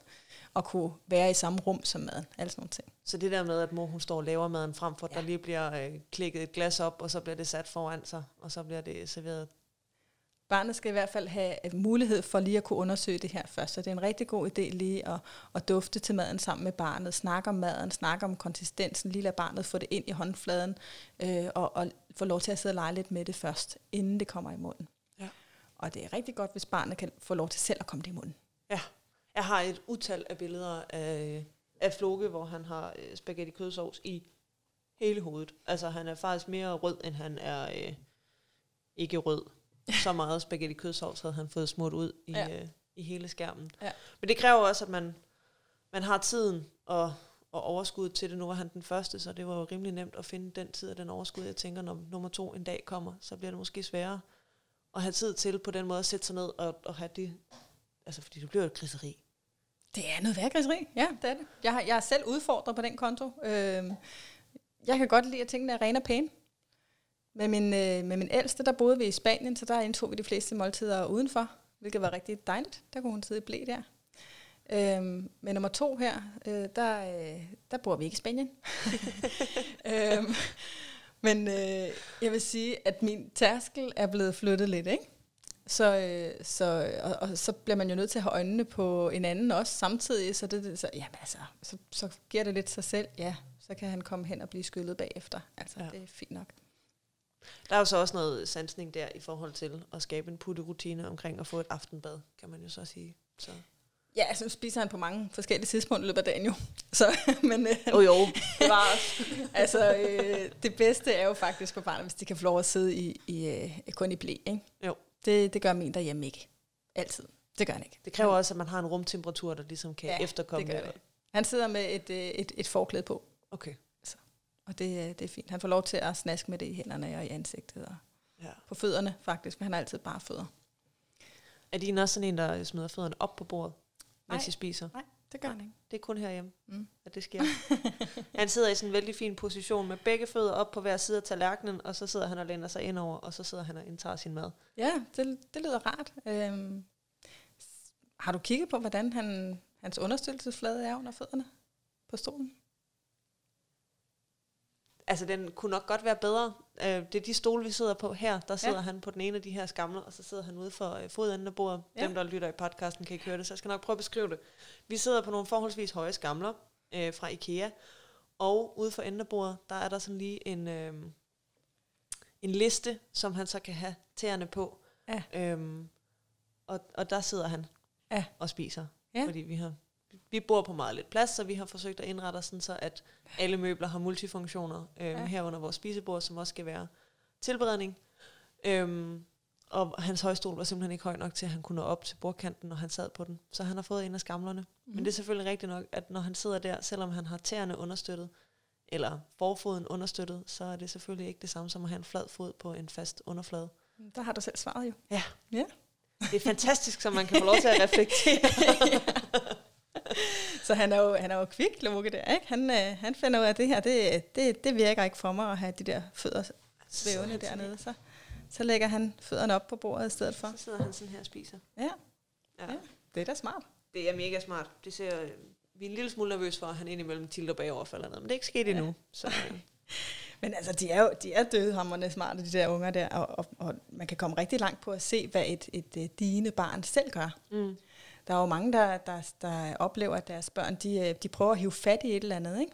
Og kunne være i samme rum som maden. Alle sådan nogle ting. Så det der med, at mor hun står og laver maden frem for, at Ja. der lige bliver øh, klikket et glas op, og så bliver det sat foran sig, og så bliver det serveret. Barnet skal i hvert fald have øh, mulighed for lige at kunne undersøge det her først. Så det er en rigtig god idé lige at, at dufte til maden sammen med barnet. Snakke om maden, snakke om konsistensen. Lige lade barnet få det ind i håndfladen. Øh, og, og få lov til at sidde og lege lidt med det først, inden det kommer i munden. Ja. Og det er rigtig godt, hvis barnet kan få lov til selv at komme det i munden. Jeg har et utal af billeder af, af Floke, hvor han har øh, spaghetti kødsovs i hele hovedet. Altså han er faktisk mere rød, end han er øh, ikke rød. Så meget spaghetti kødsovs havde han fået smurt ud i, Ja. øh, i hele skærmen. Ja. Men det kræver også, at man, man har tiden og, og overskud til det. Nu var han den første, så det var jo rimelig nemt at finde den tid og den overskud. Jeg tænker, når nummer to en dag kommer, så bliver det måske sværere at have tid til på den måde at sætte sig ned og, og have det. Altså fordi det bliver jo et griseri. Det er noget værkgriseri, ja, det er det. Jeg, har, jeg er selv udfordret på den konto. Øhm, jeg kan godt lide, at tingene er rene og pæne. Med min, øh, med min ældste, der boede vi i Spanien, så der indtog vi de fleste måltider udenfor, hvilket var rigtig dejligt. Der kunne hun sidde i blæ der. Øhm, med nummer to her, øh, der, øh, der bor vi ikke i Spanien. øhm, men øh, jeg vil sige, at min tærskel er blevet flyttet lidt, ikke? Så, øh, så, og, og så bliver man jo nødt til at have øjnene på en anden også samtidig, så, det, så, jamen altså, så, så giver det lidt sig selv, ja, så kan han komme hen og blive skyllet bagefter. Altså, Ja. det er fint nok. Der er jo så også noget sansning der i forhold til at skabe en putterutine omkring at få et aftenbad, kan man jo så sige. Så. Ja, altså spiser han på mange forskellige tidspunkter i løbet af dagen jo. Så, men øh, Jo jo, det var altså, øh, det bedste er jo faktisk for barnet, hvis de kan få lov at sidde i, i øh, kun i blæ, ikke? Jo. Det, det gør min derhjemme ikke. Altid. Det gør han ikke. Det kræver også, at man har en rumtemperatur, der ligesom kan ja, efterkomme det gør det. Han sidder med et, øh, et, et forklæde på, Okay. Og det, øh, det er fint. Han får lov til at snaske med det i hænderne og i ansigtet og Ja. på fødderne faktisk, for han har altid bare fødder. Er din også sådan en, der smider fødderne op på bordet, mens Nej. I spiser? Nej, det gør han ikke. Det er kun herhjemme, Mm. at det sker. han sidder i sådan en vældig fin position med begge fødder op på hver side af tallerkenen, og så sidder han og læner sig indover, og så sidder han og indtager sin mad. Ja, det, det lyder rart. Øhm, har du kigget på, hvordan han, hans understøttelsesflade er under fødderne på stolen? Altså, den kunne nok godt være bedre. Øh, det er de stole, vi sidder på her. Der sidder Ja. han på den ene af de her skamler, og så sidder han ude for øh, fodenden af bordet. Ja. Dem, der lytter i podcasten, kan ikke høre det, så jeg skal nok prøve at beskrive det. Vi sidder på nogle forholdsvis høje skamler øh, fra IKEA, og ude for enden af bordet, der er der sådan lige en, øh, en liste, som han så kan have tæerne på. Ja. Øhm, og, og der sidder han Ja. og spiser, Ja. fordi vi har vi bor på meget lidt plads, så vi har forsøgt at indrette os sådan, så at alle møbler har multifunktioner, øhm, Ja. ja. herunder vores spisebord, som også skal være tilberedning. Øhm, og hans højstol var simpelthen ikke høj nok til, at han kunne nå op til bordkanten, når han sad på den. Så han har fået en af skamlerne. Mm. Men det er selvfølgelig rigtigt nok, at når han sidder der, selvom han har tæerne understøttet, eller forfoden understøttet, så er det selvfølgelig ikke det samme som at have en flad fod på en fast underflade. Der har du selv svaret jo. Ja. Ja. Det er fantastisk, så man kan få lov til at reflektere. Så han er jo, han er jo kvik, Loke der, ikke? Han, øh, han finder ud af, at det her, det, det, det virker ikke for mig at have de der fødder svævende dernede. Så, så lægger han fødderne op på bordet i stedet for. Så sidder han sådan her og spiser. Ja, Ja. Ja. det er da smart. Det er mega smart. Det ser, øh, vi er en lille smule nervøs for, at han indimellem tilter bagover eller noget, men det er ikke sket Ja. endnu. Så, øh, Men altså, de er jo de er dødhammerne smarte, de der unger der, og, og, og man kan komme rigtig langt på at se, hvad et, et, et digende barn selv gør. mm. Der er jo mange, der, der, der oplever, at deres børn, de, øh, de prøver at hive fat i et eller andet, ikke?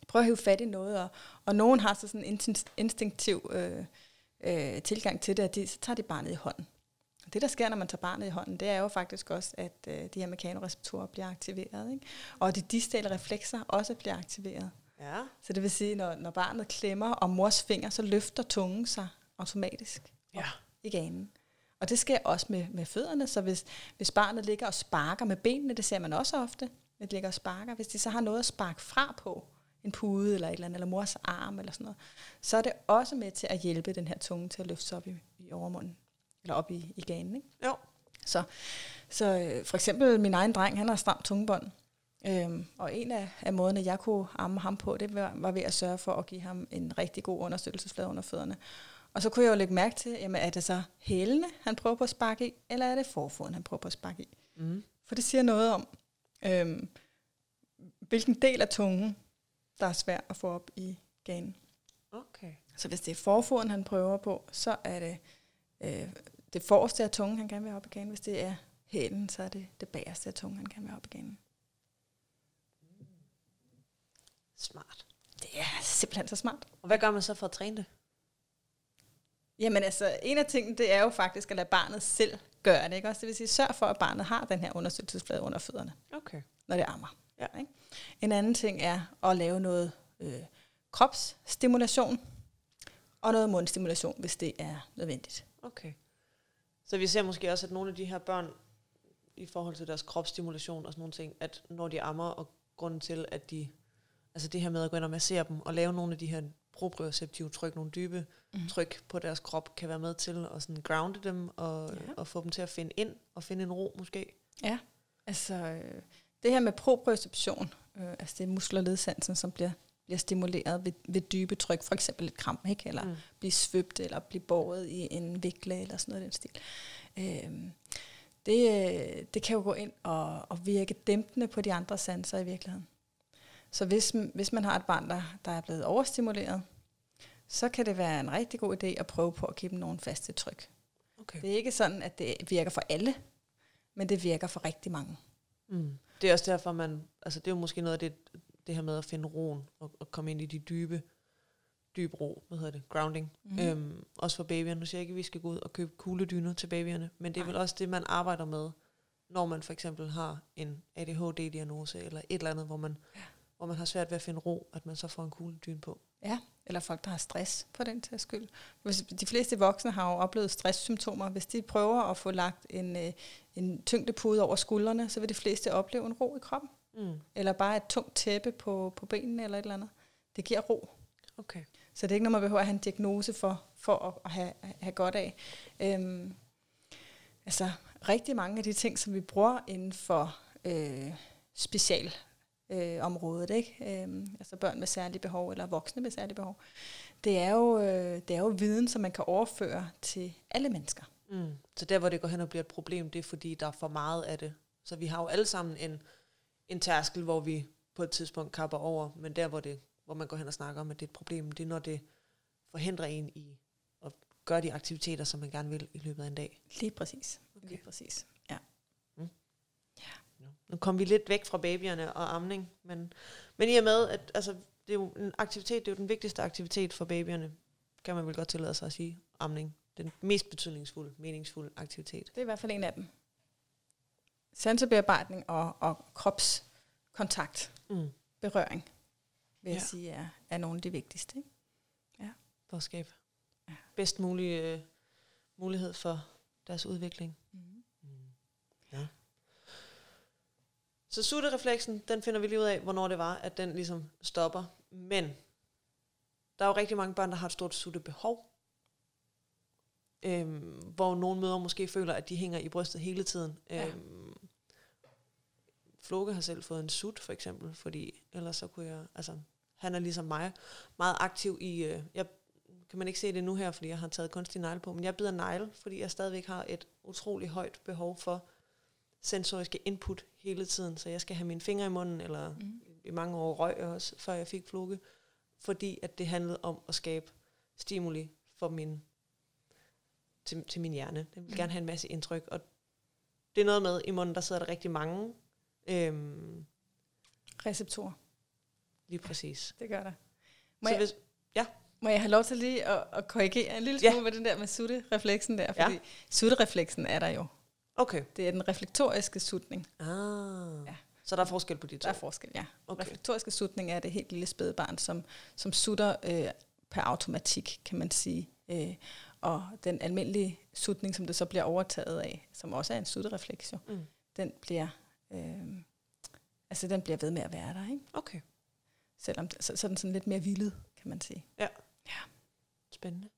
De prøver at hive fat i noget, og, og nogen har så sådan en instin- instinktiv øh, øh, tilgang til det, at de, så tager de barnet i hånden. Og det, der sker, når man tager barnet i hånden, det er jo faktisk også, at øh, de her mekanoreceptorer bliver aktiveret, ikke? Og de distale reflekser også bliver aktiveret. Ja. Så det vil sige, når, når barnet klemmer om mors finger, så løfter tungen sig automatisk Ja. i ganen. Og det sker også med, med fødderne, så hvis, hvis barnet ligger og sparker med benene, det ser man også ofte, at de ligger og sparker, hvis de så har noget at sparke fra på, en pude eller et eller andet, eller mors arm eller sådan noget, så er det også med til at hjælpe den her tunge til at løfte sig op i, i overmunden, eller op i, i ganen. Ikke? Jo. Så, så øh, for eksempel min egen dreng, han har stramt tungebånd. Øhm, og en af, af måderne, jeg kunne amme ham på, det var, var ved at sørge for at give ham en rigtig god understøttelsesflade under fødderne. Og så kunne jeg jo lægge mærke til, jamen er det så hælene, han prøver på at sparke i, eller er det forfoden, han prøver på at sparke i? Mm. For det siger noget om, øhm, hvilken del af tungen, der er svær at få op i ganen. Okay. Så hvis det er forfoden, han prøver på, så er det øh, det forreste af tungen, han gerne vil have op i ganen. Hvis det er hælen, så er det det bagerste af tungen, han gerne vil have op i ganen. Smart. Det er simpelthen så smart. Og hvad gør man så for at træne det? Jamen altså, en af tingene, det er jo faktisk at lade barnet selv gøre det. Ikke? Også det vil sige, sørg for, at barnet har den her understøttelsesflade under fødderne, Okay. når det ammer. Ja. Ikke? En anden ting er at lave noget øh, kropsstimulation og noget mundstimulation, hvis det er nødvendigt. Okay. Så vi ser måske også, at nogle af de her børn, i forhold til deres kropsstimulation og sådan nogle ting, at når de ammer, og grunden til, at de, altså det her med at gå ind og massere dem, og lave nogle af de her proprioceptive tryk, nogle dybe. Tryk på deres krop, kan være med til at sådan grounde dem, og, Ja. og få dem til at finde ind, og finde en ro måske. Ja, altså øh, det her med proprioception, øh, altså det er ledsansen, som bliver, bliver stimuleret ved, ved dybe tryk, for eksempel et kram, ikke? eller Mm. mm. blive svøbt, eller blive båret i en vikle, eller sådan noget den stil. Øh, det, øh, det kan jo gå ind og, og virke dæmpende på de andre sanser i virkeligheden. Så hvis, hvis man har et barn, der, der er blevet overstimuleret, så kan det være en rigtig god idé at prøve på at give dem nogle faste tryk. Okay. Det er ikke sådan, at det virker for alle, men det virker for rigtig mange. Mm. Det er også derfor, man, altså det er jo måske noget af det, det her med at finde roen, og, og komme ind i de dybe, dybe ro, hvad hedder det, grounding. Mm. Øhm, også for babyerne. Nu siger jeg ikke, at vi skal gå ud og købe kugledyner til babyerne, men det er Nej. vel også det, man arbejder med, når man for eksempel har en ADHD-diagnose, eller et eller andet, hvor man, ja. hvor man har svært ved at finde ro, at man så får en kugledyne på. Ja, eller folk, der har stress på den til skyld. Hvis de fleste voksne har jo oplevet stresssymptomer. Hvis de prøver at få lagt en, øh, en tyngdepude over skuldrene, så vil de fleste opleve en ro i kroppen. Mm. Eller bare et tungt tæppe på, på benene eller et eller andet. Det giver ro. Okay. Så det er ikke noget, man behøver at have en diagnose for, for at, at have, have godt af. Øhm, altså, rigtig mange af de ting, som vi bruger inden for øh, special øh, området, ikke? Øhm, altså børn med særlige behov, eller voksne med særlige behov, det er, jo, øh, det er jo viden, som man kan overføre til alle mennesker. Mm. Så der, hvor det går hen og bliver et problem, det er, fordi der er for meget af det. Så vi har jo alle sammen en, en tærskel, hvor vi på et tidspunkt kapper over, men der, hvor, det, hvor man går hen og snakker om, at det er et problem, det er, når det forhindrer en i at gøre de aktiviteter, som man gerne vil i løbet af en dag. Lige præcis. Okay. Lige præcis. Ja. Nu kom vi lidt væk fra babyerne og amning, men, men i og med, at altså, det er jo en aktivitet, det er jo den vigtigste aktivitet for babyerne, kan man vel godt tillade sig at sige, amning. Den mest betydningsfulde, meningsfulde aktivitet. Det er i hvert fald en af dem. Sansebearbejdning og, og kropskontakt, Mm. berøring, vil jeg Ja. sige, er, er nogle af de vigtigste. Ikke? For at skabe Ja. bedst mulig øh, mulighed for deres udvikling. Mm. Ja. Så sutterefleksen, den finder vi lige ud af, hvornår det var, at den ligesom stopper. Men der er jo rigtig mange børn, der har et stort suttebehov. Øhm, hvor nogle mødre måske føler, at de hænger i brystet hele tiden. Ja. Øhm, Floke har selv fået en sut, for eksempel, fordi ellers så kunne jeg, altså, han er ligesom mig, meget aktiv i, øh, jeg kan man ikke se det nu her, fordi jeg har taget kunstig negle på, men jeg bider negle, fordi jeg stadigvæk har et utrolig højt behov for sensoriske input hele tiden, så jeg skal have mine fingre i munden, eller Mm. i mange år røg jeg også, før jeg fik flukke, fordi at det handlede om at skabe stimuli for min, til, til min hjerne. Den vil Mm. gerne have en masse indtryk, og det er noget med, i munden der sidder der rigtig mange, øhm, Receptorer, lige præcis. det gør der. Må Så jeg, hvis, må jeg have lov til lige at, at korrigere en lille Ja. smule med den der med sutterefleksen der? Ja. Fordi sutterefleksen er der jo. Okay. Det er den reflektoriske sutning. Ah. Ja. Ja. Så der er forskel på de to? Der er forskel, ja. Okay. Reflektoriske sutning er det helt lille spædebarn, som, som sutter øh, per automatik, kan man sige. Øh, og den almindelige sutning, som det så bliver overtaget af, som også er en sutterefleks, jo, Mm. den bliver, øh, altså den bliver ved med at være der, ikke? Okay, Selvom så, så er den sådan lidt mere vildet, kan man sige. spændende.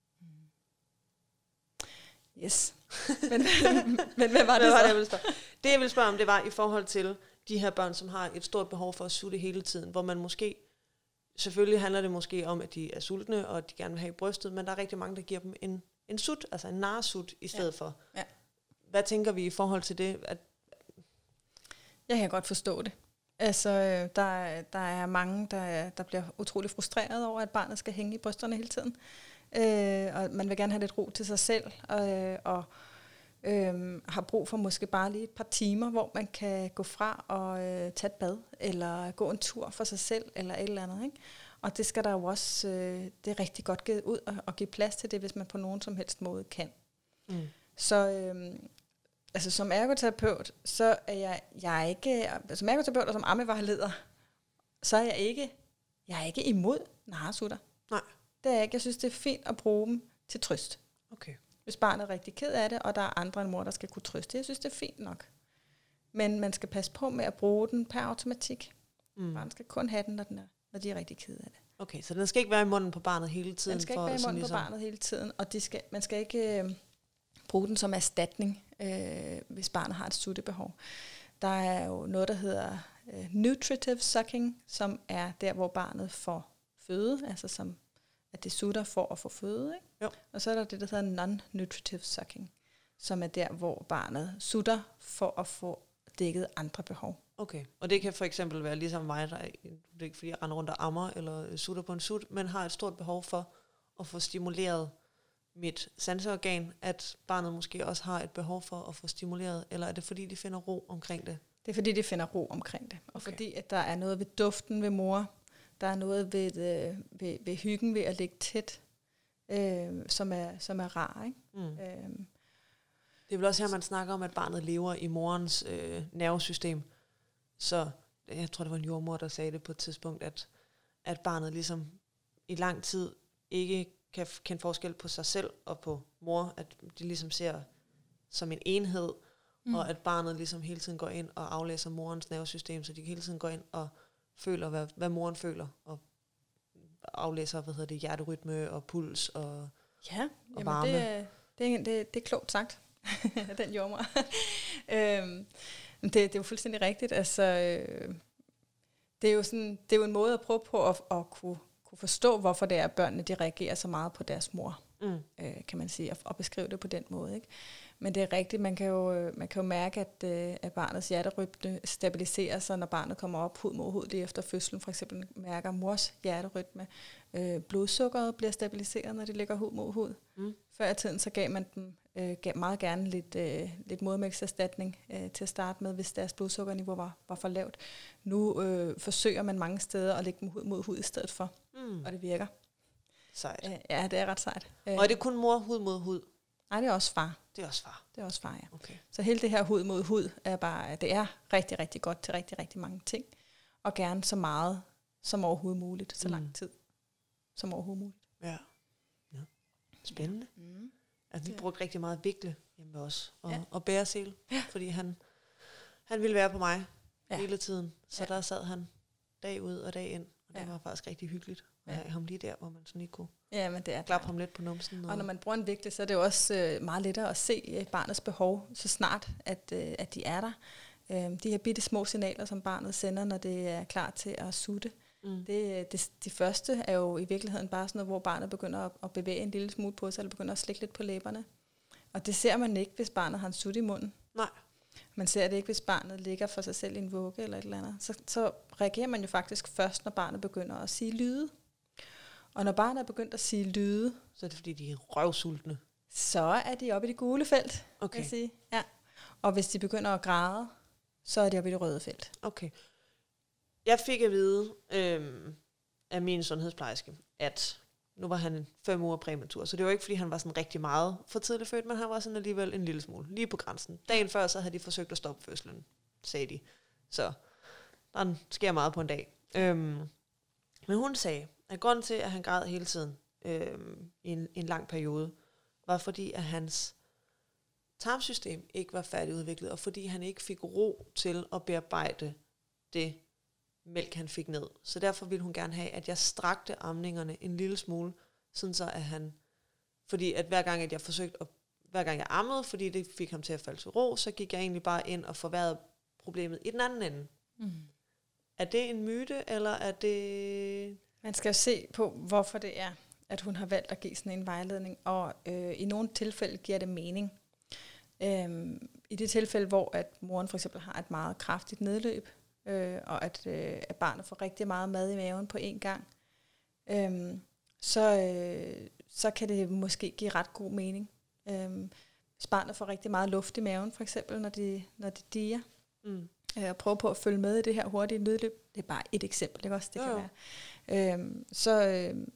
Yes. men, men hvad var det Hvad var det, jeg ville spørge? Det, jeg ville spørge om, det var i forhold til de her børn, som har et stort behov for at sutte hele tiden, hvor man måske, selvfølgelig handler det måske om, at de er sultne, og at de gerne vil have i brystet, men der er rigtig mange, der giver dem en, en sut, altså en narsut i stedet ja. for. Ja. Hvad tænker vi i forhold til det? At, Jeg kan godt forstå det. Altså, øh, der, der er mange, der, der bliver utrolig frustreret over, at barnet skal hænge i brysterne hele tiden. Øh, og man vil gerne have lidt ro til sig selv, og, øh, og øh, har brug for måske bare lige et par timer, hvor man kan gå fra og øh, tage et bad, eller gå en tur for sig selv, eller et eller andet. Ikke? Og det skal der jo også, øh, det er rigtig godt givet ud og, og give plads til det, hvis man på nogen som helst måde kan. mm. Så øh, altså som ergoterapeut, så er jeg, jeg er ikke, som ergoterapeut og som ammevejleder, så er jeg ikke, jeg er ikke imod narsutter. Det er jeg ikke. Jeg synes, det er fint at bruge dem til trøst. Okay. Hvis barnet er rigtig ked af det, og der er andre end mor, der skal kunne trøste. Jeg synes, det er fint nok. Men man skal passe på med at bruge den per automatik. Mm. Barnet skal kun have den, når, den er, når de er rigtig ked af det. Okay, så den skal ikke være i munden på barnet hele tiden? Den skal for ikke være i munden på ligesom- barnet hele tiden, og de skal, man skal ikke øh, bruge den som erstatning, øh, hvis barnet har et suttebehov. Der er jo noget, der hedder øh, nutritive sucking, som er der, hvor barnet får føde, altså som at det sutter for at få føde. Ikke? Jo. Og så er der det, der hedder non-nutritive sucking, som er der, hvor barnet sutter for at få dækket andre behov. Okay, og det kan for eksempel være ligesom mig, der er, det er ikke fordi jeg render rundt og ammer eller sutter på en sut, men har et stort behov for at få stimuleret mit sanseorgan, at barnet måske også har et behov for at få stimuleret, eller er det fordi, de finder ro omkring det? Det er fordi, de finder ro omkring det. Og Okay. okay. fordi, at der er noget ved duften ved mor. Der er noget ved, øh, ved, ved hyggen ved at ligge tæt, øh, som, er, som er rar. Ikke? Mm. Øh, Det er vel også her, man snakker om, at barnet lever i morens øh, nervesystem. Så jeg tror, det var en jordmor, der sagde det på et tidspunkt, at, at barnet ligesom i lang tid ikke kan kende forskel på sig selv og på mor, at de ligesom ser som en enhed, mm. og at barnet ligesom hele tiden går ind og aflæser morens nervesystem, så de hele tiden går ind og føler, hvad, hvad moren føler, og aflæser, hvad hedder det, hjerterytme og puls og ja, Og varme. det, det, det, det er klogt sagt den jordmor. øhm, det, det er jo fuldstændig rigtigt. Altså, øh, det, er jo sådan, det er jo en måde at prøve på at, at kunne, kunne forstå, hvorfor det er, at børnene de reagerer så meget på deres mor. mm, øh, kan man sige, og, og beskrive det på den måde. Ikke? Men det er rigtigt, man kan jo, øh, man kan jo mærke, at, øh, at barnets hjerterytme stabiliserer sig, når barnet kommer op hud mod hud lige efter fødslen. For eksempel mærker mors hjerterytme. Øh, blodsukkeret bliver stabiliseret, når de ligger hud mod hud. Mm. Før i tiden, så gav man dem øh, gav meget gerne lidt, øh, lidt modermælkserstatning øh, til at starte med, hvis deres blodsukkerniveau var, var for lavt. Nu øh, forsøger man mange steder at lægge dem hud mod hud i stedet for, mm. og det virker. Sejt. Øh, ja, det er ret sejt. Øh, Og er det kun mor hud mod hud? Nej, det er også far. Det er også far. Det er også far, ja. Okay. Så hele det her hud mod hud er bare, det er rigtig, rigtig godt til rigtig, rigtig mange ting. Og gerne så meget som overhovedet muligt, så Mm. lang tid som overhovedet muligt. Ja. ja. Spændende. Mm. Altså, vi Det- brugte rigtig meget vikle hjemme ved os. Og, ja. Ja. og bæresel. Ja. Fordi han, han ville være på mig ja. Ja. hele tiden. Så ja. Ja. der sad han dag ud og dag ind. Og det Ja. var faktisk rigtig hyggeligt. Ja. ham lige der, hvor man sådan lige kunne Ja, men det er klappe ham lidt på numsen. Og når man bruger en vigtig, så er det jo også øh, meget lettere at se øh, barnets behov, så snart at, øh, at de er der. Øh, de her bitte små signaler, som barnet sender, når det er klar til at sutte. mm. Det, det, de første er jo i virkeligheden bare sådan noget, hvor barnet begynder at, at bevæge en lille smule på sig, eller begynder at slikke lidt på læberne. Og det ser man ikke, hvis barnet har en sut i munden. Nej. Man ser det ikke, hvis barnet ligger for sig selv i en vugge eller et eller andet. Så, så reagerer man jo faktisk først, når barnet begynder at sige lyde. Og når barnet er begyndt at sige lyde, Så er det fordi, de er røvsultne. så er de oppe i det gule felt, okay. Vil jeg sige. Ja. Og hvis de begynder at græde, så er de oppe i det røde felt. Okay. Jeg fik at vide øhm, af min sundhedsplejerske, at nu var han fem uger præmatur, så det var ikke, fordi han var sådan rigtig meget for tidligt født, men han var sådan alligevel en lille smule, lige på grænsen. Dagen før, så havde de forsøgt at stoppe fødslen, sagde de. Så der sker meget på en dag. Øhm, men hun sagde, at grunden til, at han græd hele tiden øhm, i en, en lang periode, var fordi, at hans tarmsystem ikke var færdigudviklet, og fordi han ikke fik ro til at bearbejde det mælk, han fik ned. Så derfor ville hun gerne have, at jeg strakte amningerne en lille smule, sådan så at han, fordi at hver gang, at jeg forsøgte at, hver gang jeg ammede, fordi det fik ham til at falde til ro, så gik jeg egentlig bare ind og forværrede problemet i den anden ende. Mm. Er det en myte, eller er det... Man skal jo se på, hvorfor det er, at hun har valgt at give sådan en vejledning, og øh, i nogle tilfælde giver det mening. Øhm, I det tilfælde, hvor at moren for eksempel har et meget kraftigt nedløb, øh, og at, øh, at barnet får rigtig meget mad i maven på én gang, øh, så, øh, så kan det måske give ret god mening. Øh, hvis barnet får rigtig meget luft i maven, for eksempel, når de, når de diger, Mm. øh, og prøve på at følge med i det her hurtige nedløb. Det er bare et eksempel, ikke også? Det kan jo. være. Øhm, så, øhm,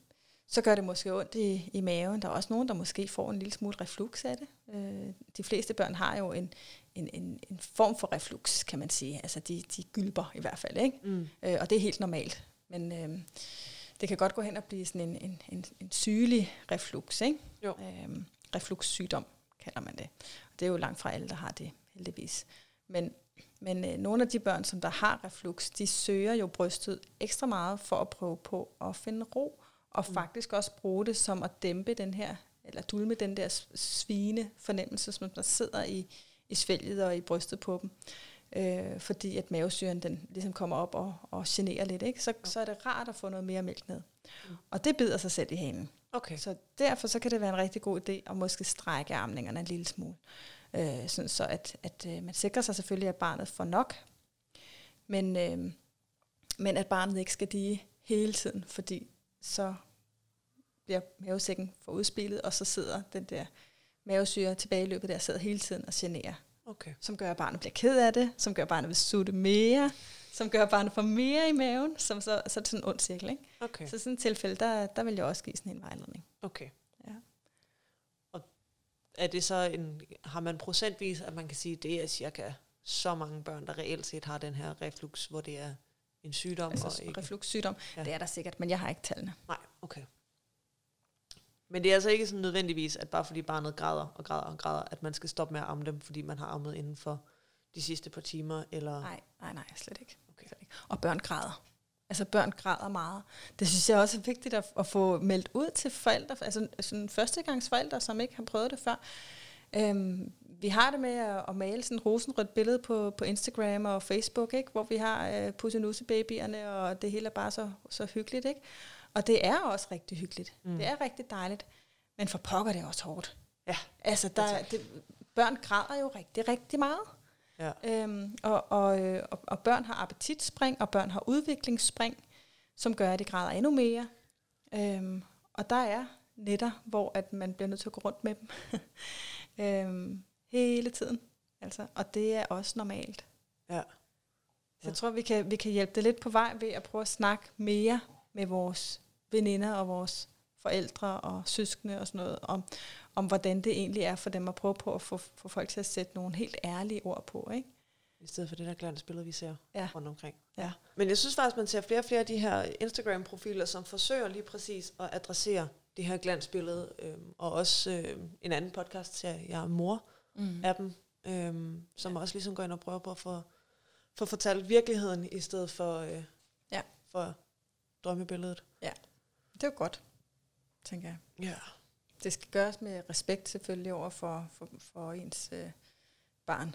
så gør det måske ondt i, i maven. Der er også nogen, der måske får en lille smule reflux af det. Øh, de fleste børn har jo en, en, en, en form for reflux, kan man sige. Altså de, de gylper i hvert fald, ikke? Mm. Øh, og det er helt normalt. Men øhm, det kan godt gå hen og blive sådan en, en, en, en sygelig reflux, ikke? Jo. Øhm, refluxsygdom kalder man det. Og det er jo langt fra alle, der har det, heldigvis. Men, men øh, nogle af de børn, som der har reflux, de søger jo brystet ekstra meget for at prøve på at finde ro, og Mm. faktisk også bruge det som at dæmpe den her, eller dulme den der svine fornemmelse, som der sidder i, i svælget og i brystet på dem. Øh, fordi at mavesyren den ligesom kommer op og, og generer lidt, ikke? Så, så er det rart at få noget mere mælk ned. Mm. Og det bider sig selv i hanen. Okay. Så derfor så kan det være en rigtig god idé at måske strække armningerne en lille smule. Øh, sådan så at, at øh, man sikrer sig selvfølgelig, at barnet får nok, men, øh, men at barnet ikke skal dige hele tiden, fordi så bliver mavesækken for udspillet, og så sidder den der mavesyre tilbage i løbet der, sidder hele tiden og generer, Okay. som gør, at barnet bliver ked af det, som gør, at barnet vil sutte mere, som gør, at barnet får mere i maven, som så, så er det sådan en ond cirkel. Ikke? Okay. Så i sådan et tilfælde, der, der vil jeg også give sådan en vejledning. Okay. Er det så en, har man procentvis, at man kan sige, det er cirka så mange børn, der reelt set har den her reflux, hvor det er en sygdom Altså og ikke... refluxsygdom. Ja. Det er der sikkert, men jeg har ikke tallene. Nej, okay. Men det er altså ikke sådan nødvendigvis, at bare fordi barnet græder og græder og græder, at man skal stoppe med at amme dem, fordi man har ammet inden for de sidste par timer, eller... Nej, nej, nej, slet ikke. Okay. Slet ikke. Og børn græder. Altså børn græder meget. Det synes jeg også er vigtigt at, at få meldt ud til forældre, altså sådan førstegangsforældre, som ikke har prøvet det før. Øhm, vi har det med at, at male sådan et rosenrødt billede på, på Instagram og Facebook, ikke? hvor vi har øh, pussenusse-babyerne, og det hele er bare så, så hyggeligt. Ikke? Og det er også rigtig hyggeligt. Mm. Det er rigtig dejligt. Men for pokker det er også hårdt. Ja. Altså, der, det, børn græder jo rigtig, rigtig meget. Ja. Øhm, og, og, øh, og, og børn har appetitspring, og børn har udviklingsspring, som gør, at de græder endnu mere. Øhm, og der er netter, hvor at man bliver nødt til at gå rundt med dem øhm, hele tiden. Altså, og det er også normalt. Ja. Så jeg tror, vi kan, vi kan hjælpe det lidt på vej ved at prøve at snakke mere med vores veninder og vores forældre og søskende og sådan noget, om, om hvordan det egentlig er for dem at prøve på at få, få folk til at sætte nogle helt ærlige ord på. Ikke? I stedet for det der glansbillede, vi ser Ja. rundt omkring. Ja. Men jeg synes faktisk, man ser flere og flere af de her Instagram-profiler, som forsøger lige præcis at adressere det her glansbillede. Øhm, og også øhm, en anden podcast, ser jeg er mor Mm. af dem, øhm, som ja. også ligesom går ind og prøver på at få, få fortalt virkeligheden, i stedet for, øh, Ja. for drømmebilledet. Det er jo godt, tænker jeg. Ja. Det skal gøres med respekt selvfølgelig over for, for, for ens øh, barn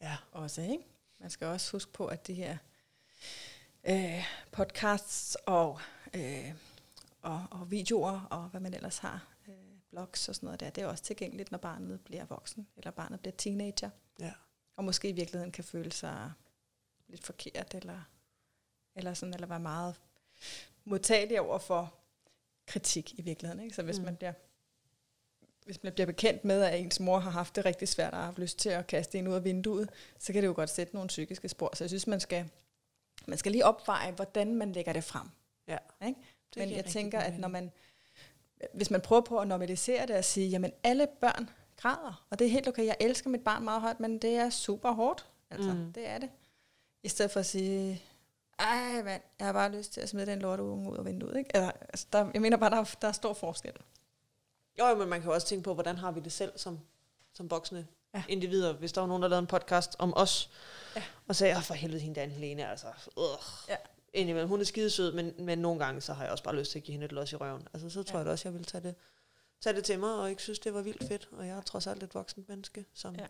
Ja. også. Ikke? Man skal også huske på, at de her øh, podcasts og, øh, og, og videoer og hvad man ellers har, øh, blogs og sådan noget der, det er også tilgængeligt, når barnet bliver voksen, eller barnet bliver teenager, Ja. og måske i virkeligheden kan føle sig lidt forkert, eller, eller, sådan, eller være meget modtagelig over for kritik i virkeligheden. Ikke? Så hvis Mm. man bliver hvis man bliver bekendt med, at ens mor har haft det rigtig svært og har haft lyst til at kaste en ud af vinduet, så kan det jo godt sætte nogle psykiske spor. Så jeg synes, man skal, man skal lige opveje, hvordan man lægger det frem. Ja. Ikke? Men jeg tænker, at når man, hvis man prøver på at normalisere det og sige, jamen alle børn græder, og det er helt okay, jeg elsker mit barn meget højt, men det er super hårdt. Altså, mm. det er det. I stedet for at sige, ej mand, jeg har bare lyst til at smide den lorteunge ud af vinduet. Ikke? Altså, altså, der, jeg mener bare, der er, der er stor forskel. Jo, jo, men man kan jo også tænke på, hvordan har vi det selv som, som voksne ja. Individer. Hvis der var nogen, der lavede en podcast om os, Ja. og sagde, "Åh, for helvede hende der Helene, altså, øh. Ja. Indimellem, hun er skidesød, men, men nogle gange, så har jeg også bare lyst til at give hende et los i røven. Altså, så tror Ja. jeg da også, jeg vil tage det, tage det til mig, og ikke synes, det var vildt fedt. Og jeg er trods alt et voksent menneske, som. Ja.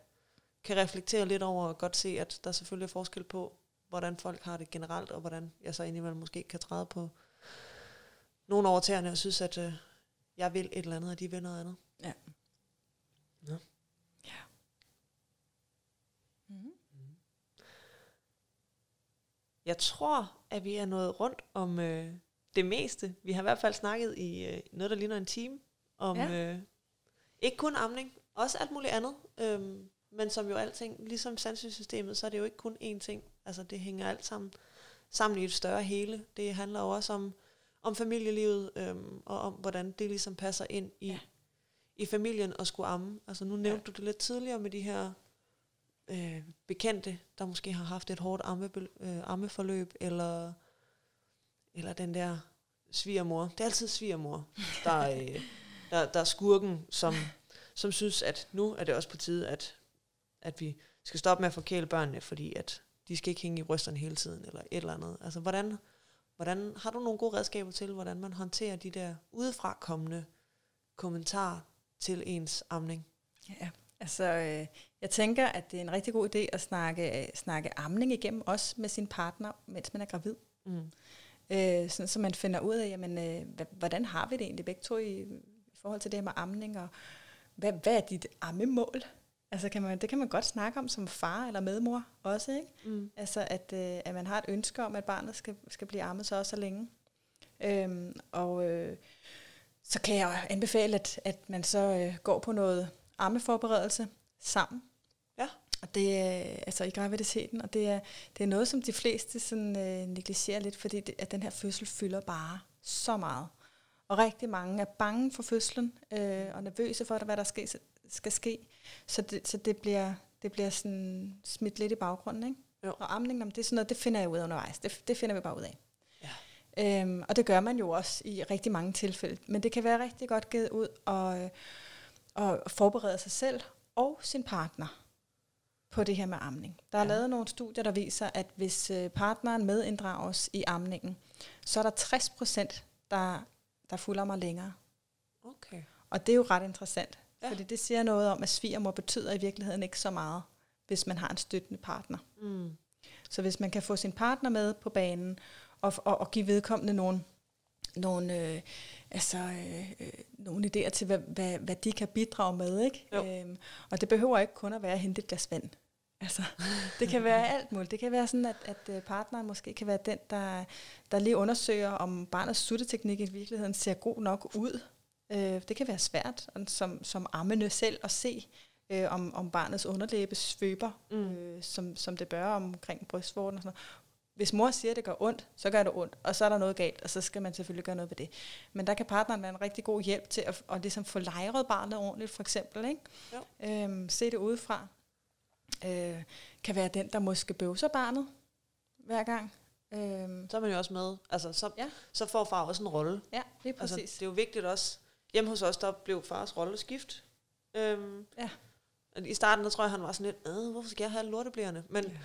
kan reflektere lidt over og godt se, at der selvfølgelig er forskel på, hvordan folk har det generelt, og hvordan jeg så indimellem måske kan træde på nogle over tæerne og synes, at øh, jeg vil et eller andet, og de vil noget andet. Ja. Ja. Ja. Mm-hmm. Jeg tror, at vi er nået rundt om øh, det meste. Vi har i hvert fald snakket i øh, noget, der ligner en time, om Ja. øh, ikke kun amning, også alt muligt andet. Øhm, men som jo alting, ligesom sandsynsystemet, så er det jo ikke kun én ting. Altså det hænger alt sammen sammen i et større hele. Det handler jo også om, om familielivet, øhm, og om hvordan det ligesom passer ind i, Ja. i familien og skulle amme. Altså nu nævnte ja. du det lidt tidligere med de her øh, bekendte, der måske har haft et hårdt amme, øh, ammeforløb, eller, eller den der svigermor. Det er altid svigermor, der, øh, der, der er skurken, som, som synes, at nu er det også på tide, at, at vi skal stoppe med at forkæle børnene, fordi at de skal ikke hænge i brysterne hele tiden, eller et eller andet. Altså, hvordan, hvordan har du nogle gode redskaber til, hvordan man håndterer de der udefra kommende kommentarer til ens amning? Ja, altså øh, jeg tænker, at det er en rigtig god idé at snakke, øh, snakke amning igennem, også med sin partner, mens man er gravid. Mm. Øh, sådan, så man finder ud af, jamen, øh, hvordan har vi det egentlig begge to i, i forhold til det her med amning, og hvad, hvad er dit ammemål? Altså kan man, det kan man godt snakke om som far eller medmor også, ikke? Mm. Altså at, øh, at man har et ønske om, at barnet skal, skal blive ammet så også så længe. Øhm, og øh, så kan jeg anbefale, at, at man så øh, går på noget ammeforberedelse sammen. Ja. Og det er altså i graviditeten, og det er, det er noget, som de fleste sådan, øh, negligerer lidt, fordi det, at den her fødsel fylder bare så meget. Og rigtig mange er bange for fødslen, øh, og nervøse for, hvad der skal, skal ske. Så det, så det bliver, det bliver sådan smidt lidt i baggrunden. Ikke? Jo. Og amning, jamen, det er sådan noget, det finder jeg ud af undervejs. Det, det finder vi bare ud af. Ja. Øhm, og det gør man jo også i rigtig mange tilfælde. Men det kan være rigtig godt givet ud og, øh, og forberede sig selv og sin partner på det her med amning. Der er Ja. lavet nogle studier, der viser, at hvis øh, partneren medinddrages i amningen, så er der 60 procent, der, der fuldammer længere. Okay. Og det er jo ret interessant, Ja. fordi det siger noget om, at svigermor betyder i virkeligheden ikke så meget, hvis man har en støttende partner. Mm. Så hvis man kan få sin partner med på banen, og, og, og give vedkommende nogle, nogle, øh, altså, øh, øh, nogle idéer til, hvad, hvad, hvad de kan bidrage med. Ikke? Jo. Øhm, og det behøver ikke kun at være at hente et glas vand. Altså, det kan være alt muligt. Det kan være sådan, at, at øh, partneren måske kan være den, der, der lige undersøger, om barnets sutteteknik i virkeligheden ser god nok ud. Øh, det kan være svært som, som ammende selv at se, øh, om, om barnets underlæbe svøber, Mm. øh, som, som det bør omkring brystvorten og sådan noget. Hvis mor siger, at det gør ondt, så gør det ondt, og så er der noget galt, og så skal man selvfølgelig gøre noget ved det. Men der kan partneren være en rigtig god hjælp til at, at ligesom få lejret barnet ordentligt, for eksempel. Ikke? Jo. Øhm, se det udefra. Øh, kan være den, der måske bøvser barnet hver gang. Øhm, Så er man jo også med. Altså, så, Ja. så får far også en rolle. ja, lige præcis. Altså, det er jo vigtigt også. Hjemme hos os, der blev fars rolle skift. Øhm, Ja. I starten, der tror jeg, han var sådan lidt, "Øh, hvorfor skal jeg have lorteblærende? Men, Ja.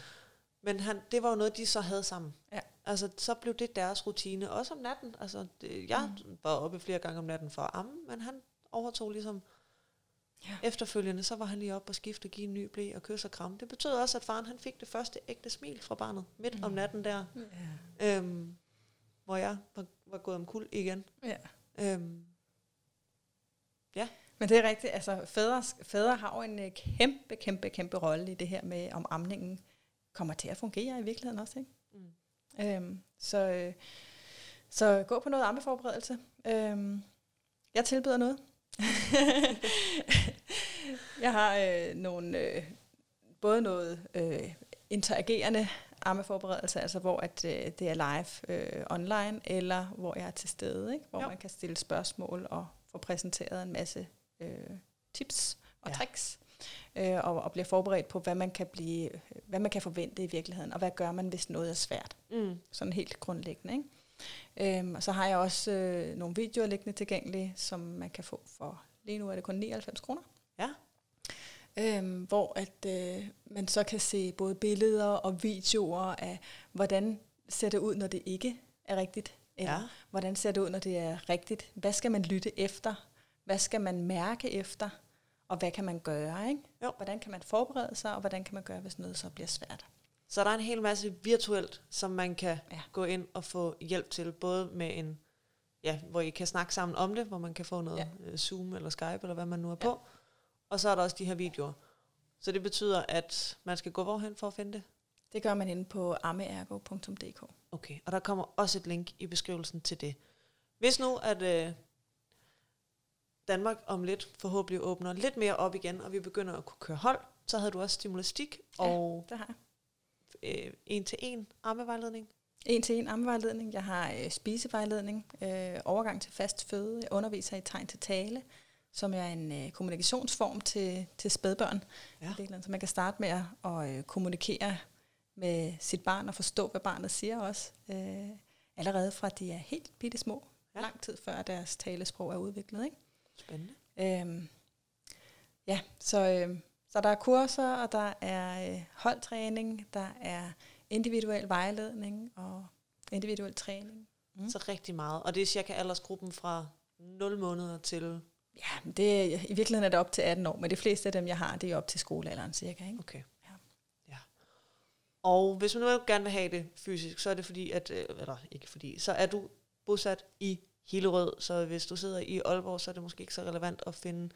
men han, det var jo noget, de så havde sammen. Ja. Altså, så blev det deres rutine. Også om natten. Altså, det, jeg mm. var oppe flere gange om natten for at amme, men han overtog ligesom Ja. efterfølgende, så var han lige oppe og skifte, give en ny blæ og kysse og kramme. Det betød også, at faren han fik det første ægte smil fra barnet midt mm. om natten der, Ja. øhm, hvor jeg var, var gået om kul igen. ja. Øhm, Men det er rigtigt, altså fædre, fædre har jo en øh, kæmpe, kæmpe, kæmpe rolle i det her med, om amningen kommer til at fungere i virkeligheden også. Ikke? mm. Øhm, så, øh, så gå på noget ammeforberedelse. Øhm, jeg tilbyder noget. jeg har øh, nogle, øh, både noget øh, interagerende ammeforberedelse, altså hvor at, øh, det er live øh, online, eller hvor jeg er til stede, ikke? hvor Jo. man kan stille spørgsmål og få præsenteret en masse øh, tips og Ja. tricks, øh, og, og bliver forberedt på, hvad man, kan blive, hvad man kan forvente i virkeligheden, og hvad gør man, hvis noget er svært. Mm. Sådan helt grundlæggende. Ikke? Øhm, og så har jeg også øh, nogle videoer liggende tilgængelige, som man kan få for, lige nu er det kun 99 kroner. Ja. Øhm, hvor at øh, man så kan se både billeder og videoer af, hvordan ser det ud, når det ikke er rigtigt, Ja. hvordan ser det ud, når det er rigtigt. Hvad skal man lytte efter? Hvad skal man mærke efter? Og hvad kan man gøre? Ikke? Jo. Hvordan kan man forberede sig, og hvordan kan man gøre, hvis noget så bliver svært? Så der er en hel masse virtuelt, som man kan Ja. ja. gå ind og få hjælp til, både med en, ja, hvor I kan snakke sammen om det, hvor man kan få noget Ja. ja. Zoom eller Skype, eller hvad man nu er på. Og så er der også de her videoer. Så det betyder, at man skal gå hvorhen for at finde det? Det gør man inde på ammeergo.dk. Okay, og der kommer også et link i beskrivelsen til det. Hvis nu, at øh, Danmark om lidt forhåbentlig åbner lidt mere op igen, og vi begynder at kunne køre hold, så havde du også stimulastik Ja. og Det har jeg. øh, en-til-en armevejledning. En til en ammevejledning. Jeg har øh, spisevejledning, øh, overgang til fast føde. Jeg underviser i tegn til tale, som er en øh, kommunikationsform til, til spædbørn. Ja. i virkeligheden. Så man kan starte med at, at øh, kommunikere med sit barn og forstå, hvad barnet siger også. Øh, allerede fra de er helt bitte små. Ja. Lang tid før deres talesprog er udviklet. Ikke? Spændende. Øhm, ja, så, øh, så der er kurser, og der er øh, holdtræning, der er individuel vejledning og individuel træning. Mm. Så rigtig meget. Og det er cirka aldersgruppen fra 0 måneder til... Ja, det, er- i virkeligheden er det op til 18 år, men de fleste af dem, jeg har, det er op til skolealderen cirka. Ikke? Okay. Ja. ja. Og hvis man nu gerne vil have det fysisk, så er det fordi, at... øh, Eller ikke fordi, så er du bosat i Hillerød, så hvis du sidder i Aalborg, så er det måske ikke så relevant at finde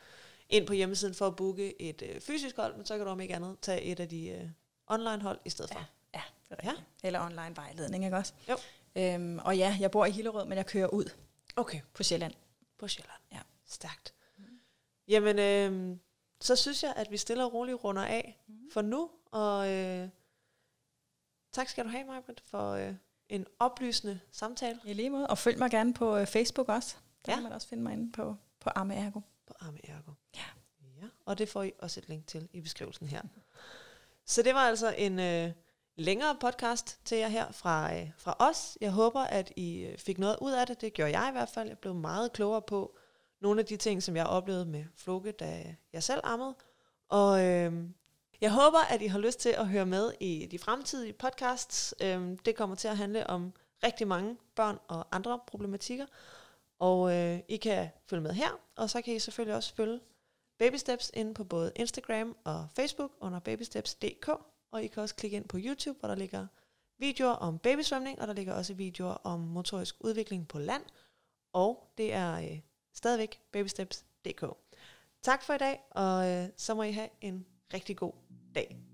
ind på hjemmesiden for at booke et øh, fysisk hold, men så kan du om ikke andet tage et af de øh, online hold i stedet for. Ja, det er rigtigt. Ja. Eller online vejledning, ikke også? Jo. Øhm, og ja, jeg bor i Hillerød, men jeg kører ud Okay. på Sjælland. På Sjælland. Ja. Stærkt. Jamen, øh, så synes jeg, at vi stille og roligt runder af mm. for nu. Og øh, tak skal du have, Majbrit, for øh, en oplysende samtale I lige måde. Og følg mig gerne på øh, Facebook også. Der Ja. kan man også finde mig inde på, på Arme Ergo. på Arme Ergo. Ja. ja. Og det får I også et link til i beskrivelsen her. Så det var altså en øh, længere podcast til jer her fra, øh, fra os. Jeg håber, at I øh, fik noget ud af det. Det gjorde jeg i hvert fald. Jeg blev meget klogere på nogle af de ting, som jeg oplevede med Floke, da jeg selv ammede. Og øh, jeg håber, at I har lyst til at høre med i de fremtidige podcasts. Øhm, det kommer til at handle om rigtig mange børn og andre problematikker. Og øh, I kan følge med her, og så kan I selvfølgelig også følge Baby Steps inde på både Instagram og Facebook under babysteps.dk. Og I kan også klikke ind på YouTube, hvor der ligger videoer om babysvømning, og der ligger også videoer om motorisk udvikling på land. Og det er øh, stadigvæk babysteps.dk. Tak for i dag, og øh, så må I have en rigtig god dag.